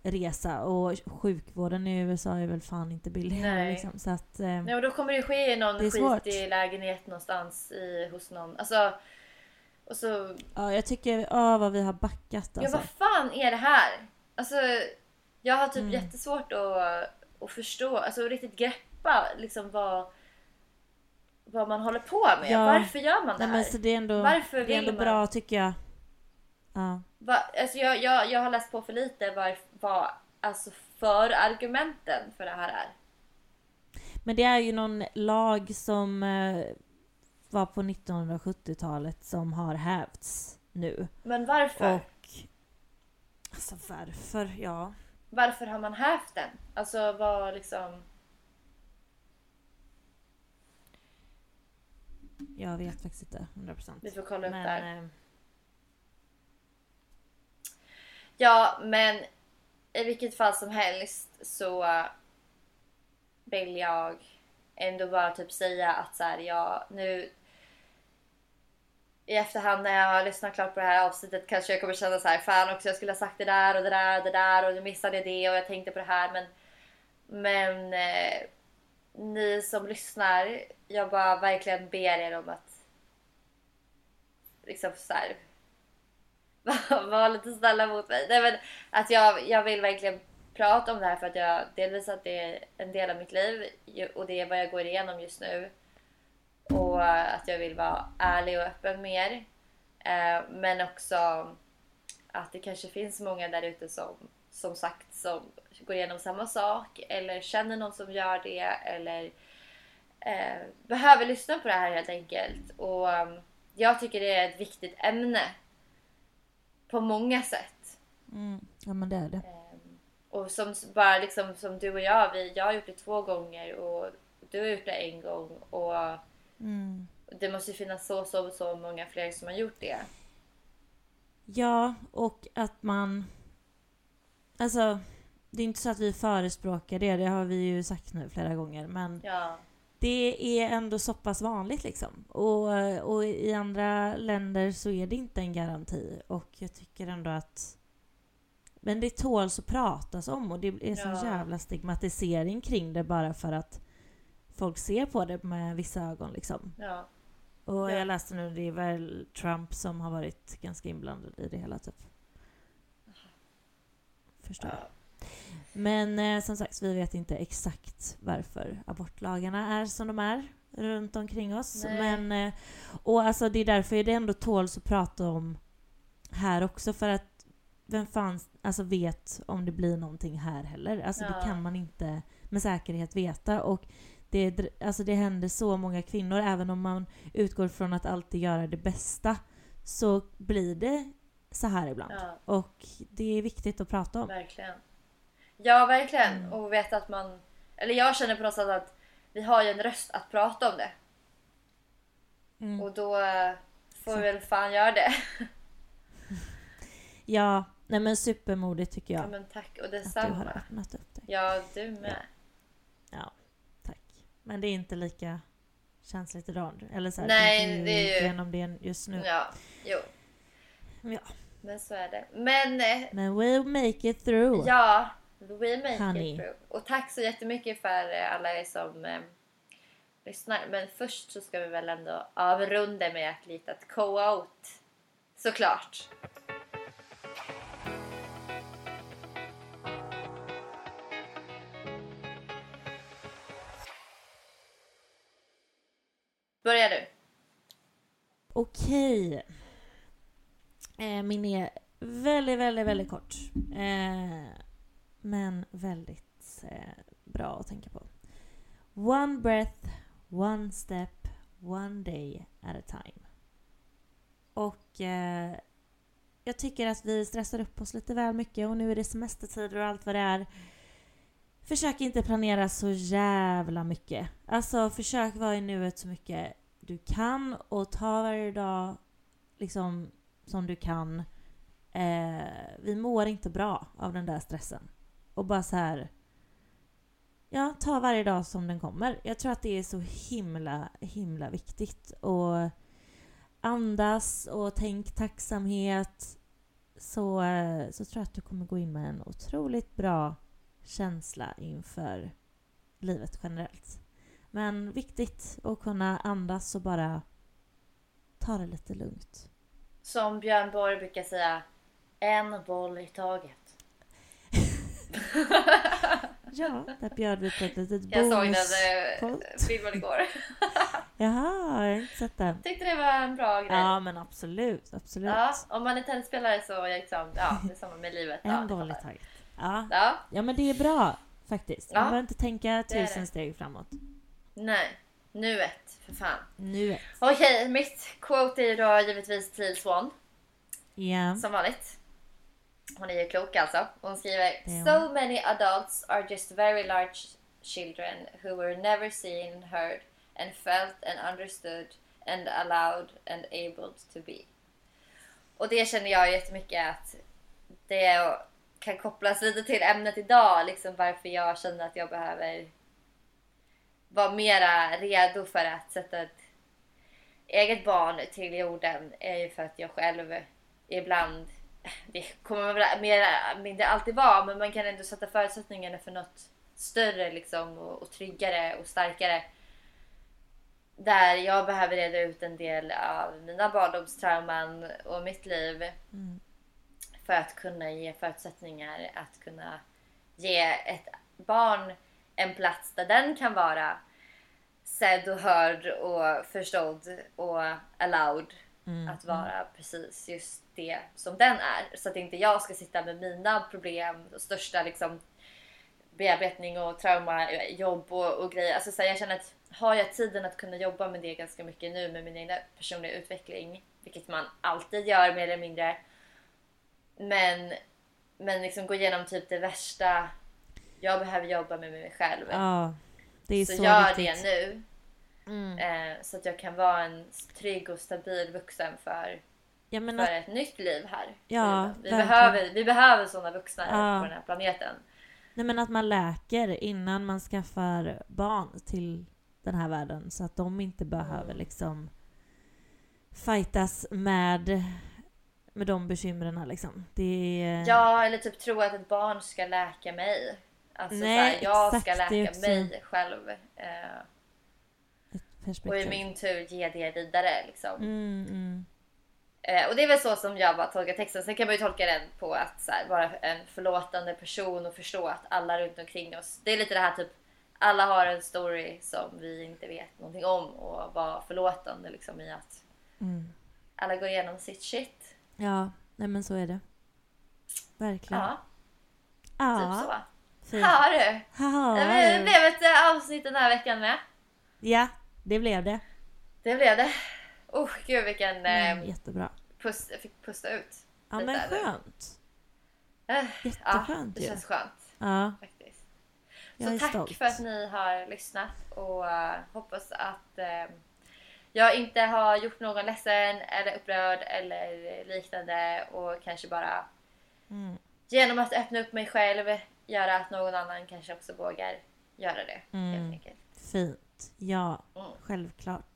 resa. Och sjukvården i USA är väl fan inte billig Nej. liksom. Så att... Eh, Nej, och då kommer det ske i någon Det svårt. skitig lägenhet någonstans i, hos någon. Alltså... Och så ja, jag tycker, ja vad vi har backat Ja, alltså. vad fan är det här? Alltså, jag har typ Mm. jättesvårt att, att förstå, alltså riktigt greppa liksom vad, vad man håller på med. Ja. Varför gör man det Nej, här? men så det är ändå, Varför det är ändå man? bra tycker jag. Ja. Va, alltså jag, jag, jag har läst på för lite vad, vad alltså för argumenten för det här är. Men det är ju någon lag som eh, var på 1970-talet som har hävts nu. Men varför? Och... Alltså varför? Ja. Varför har man hävt den? Alltså vad liksom... Jag vet faktiskt inte 100%. Vi får kolla upp Men, där. eh, Ja, men i vilket fall som helst så vill jag ändå bara typ säga att så här, jag nu i efterhand när jag har lyssnat klart på det här avsnittet kanske jag kommer känna så här, fan också jag skulle ha sagt det där och det där och det där och nu missade jag det och jag tänkte på det här men men eh, ni som lyssnar, jag bara verkligen ber er om att liksom så här var lite snälla mot mig. Nej, men att jag, jag vill verkligen prata om det här för att jag delvis att det är en del av mitt liv och det är vad jag går igenom just nu. Och att jag vill vara ärlig och öppen mer. er. men också att det kanske finns många där ute som som sagt som går igenom samma sak eller känner någon som gör det eller eh, behöver lyssna på det här helt enkelt. Och um, jag tycker det är ett viktigt ämne på många sätt. mm, ja men det är det. Ehm, Och som bara liksom som du och jag, vi, jag har gjort det två gånger och du har gjort det en gång och Mm. det måste ju finnas så, så, så många fler som har gjort det. Ja, och att man... Alltså, det är inte så att vi förespråkar det, det har vi ju sagt nu flera gånger. Men Ja, det är ändå så pass vanligt liksom. Och, och i andra länder så är det inte en garanti. Och jag tycker ändå att men det tåls att pratas om och det är sån Ja. jävla stigmatisering kring det bara för att folk ser på det med vissa ögon liksom. Ja. Och Ja. jag läste nu, det är väl Trump som har varit ganska inblandad i det hela typ. Förstår jag. Men eh, som sagt, vi vet inte exakt varför abortlagarna är som de är runt omkring oss. Nej. Men, eh, och alltså det är därför det ändå tåls att prata om här också för att vem fan alltså, vet om det blir någonting här heller? Alltså Ja. det kan man inte med säkerhet veta. Och det, alltså, det händer så många kvinnor, även om man utgår från att alltid göra det bästa så blir det så här ibland. Ja. Och det är viktigt att prata om. Verkligen. Ja, verkligen. Mm. Och veta att man... Eller jag känner på något sätt att vi har ju en röst att prata om det. Mm. Och då eh, får vi väl fan göra det. Ja, nej men supermodigt tycker jag. Ja, men tack. Och att du har detsamma. öppnat upp dig. Ja, du med. Ja, tack. Men det är inte lika känsligt idag. Eller så här, Nej, det är ju- igenom det just nu. Ja, jo. Ja. Men så är det. Men eh, Men we'll make it through. ja, we make Honey. it through. Och tack så jättemycket för eh, alla er som eh, lyssnar. Men först så ska vi väl ändå avrunda med ett litet co-out. Såklart. Börja du. Okej. Eh, min är väldigt, väldigt, väldigt kort. Eh, men väldigt eh, bra att tänka på. One breath, one step, one day at a time. Och eh, jag tycker att vi stressar upp oss lite väl mycket och nu är det semestertider och allt vad det är. Försök inte planera så jävla mycket. Alltså försök vara i nuet så mycket du kan och ta varje dag liksom som du kan. Eh, vi mår inte bra av den där stressen. Och bara så här. Ja, ta varje dag som den kommer. Jag tror att det är så himla, himla viktigt. Och andas och tänk tacksamhet. Så, så tror jag att du kommer gå in med en otroligt bra känsla inför livet generellt. Men viktigt att kunna andas och bara ta det lite lugnt. Som Björn Borg brukar säga, en boll i taget. Ja, där bjöd vi på ett litet Jag såg den eh, filmen igår. Jaha, jag har inte sett den. Tyckte det var en bra grej. Ja, men absolut, absolut. Ja, om man är tennisspelare så är liksom, ja, det är samma med livet. Ja, en jag boll i taget. Ja. Ja, ja, men det är bra faktiskt. Ja, Man behöver inte tänka tusen steg framåt. nej. Nuet, för fan. Nu. Okej, mitt quote är ju då givetvis till Swan, Ja. som vanligt. Hon är ju klok alltså. Hon skriver. So many adults are just very large children who were never seen, heard and felt and understood and allowed and able to be. Och det känner jag jättemycket att det kan kopplas lite till ämnet idag, liksom varför jag känner att jag behöver vara mera redo för att sätta ett eget barn till jorden är ju för att jag själv ibland, det kommer väl mer mindre alltid vara, men man kan ändå sätta förutsättningarna för något större liksom och, och tryggare och starkare. Där jag behöver reda ut en del av mina barndomstrauman och mitt liv Mm. för att kunna ge förutsättningar att kunna ge ett barn en plats där den kan vara sedd och hörd och förstådd och allowed Mm. att vara precis just det som den är. Så att inte jag ska sitta med mina problem och största liksom bearbetning och trauma, jobb och, och grejer. Alltså så här, jag känner att har jag tiden att kunna jobba med det ganska mycket nu med min egna personliga utveckling, vilket man alltid gör mer eller mindre. Men, men liksom gå igenom typ det värsta jag behöver jobba med mig själv. Ja, det är så, så, gör viktigt. det nu. Mm. Eh, så att jag kan vara en trygg och stabil vuxen för, Ja, men för ett nytt liv här. Ja, vi, verkligen. behöver, vi behöver sådana vuxna här Ja. på den här planeten. nej, men att man läker innan man skaffar barn till den här världen så att de inte behöver liksom fightas med, med de bekymren liksom. Det är... Ja, eller typ tro att ett barn ska läka mig. Alltså Nej, såhär, jag exakt, ska läka mig själv. Eh, och i min tur ge det vidare liksom. Mm, mm. Eh, och det är väl så som jag bara tolkar texten. Sen kan man ju tolka den på att så här, vara en förlåtande person och förstå att alla runt omkring oss. Det är lite det här typ. Alla har en story som vi inte vet någonting om och vara förlåtande liksom i att Mm. alla går igenom sitt shit. Ja, nej men så är det. Verkligen. Ja, Ja, typ så. fint. Ja du. Haha. Det blev- det blev ett eh, avsnitt den här veckan med. Ja, det blev det. Det blev det. Oh, gud vilken Men, eh, jättebra. pust, jag fick pusta ut. Ja men skönt. Ja, Jätteskönt det ju. känns skönt Ja, faktiskt. Så tack stolt. för att ni har lyssnat och eh, hoppas att eh, jag inte har gjort någon ledsen eller upprörd eller liknande och kanske bara Mm. genom att öppna upp mig själv göra att någon annan kanske också vågar göra det. Mm. Helt enkelt. Fint. Ja, Mm. självklart.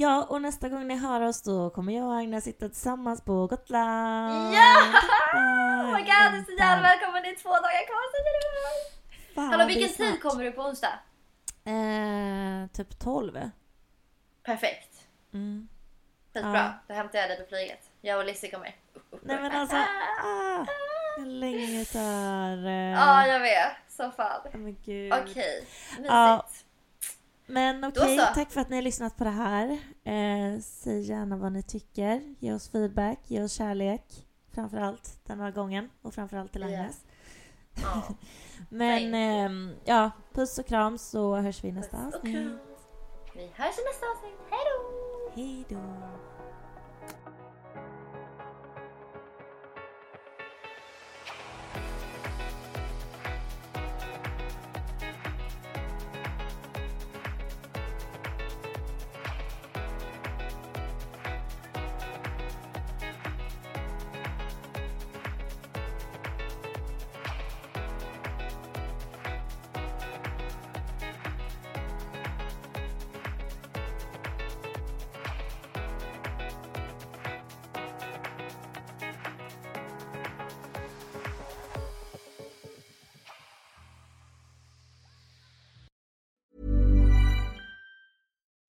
Ja, och nästa gång ni hör oss då kommer jag och Agnes sitta tillsammans på Gotland. Ja! Ah, Oh my god, du är så jävla välkommen! Det är två dagar kvar så det Hallå vilken tid kommer du på onsdag? Eh, typ 12. Perfekt. Mm. Skitbra. Ja. Då hämtar jag dig på flyget. Jag och Lizzie kommer. Nej men alltså, ah, hur länge tar... eh, Ja, jag vet. Så fan. oh. Okej, mysigt. Ja. Men okej, så. tack för att ni har lyssnat på det här. Eh, säg gärna vad ni tycker. Ge oss feedback, ge oss kärlek. Framförallt den här gången och framförallt till. Agnes. Ja. Men Thank ehm, ja, puss och kram så hörs vi nästa Puss avsnitt. Vi hörs i nästa avsnitt. Hej då! Hej då.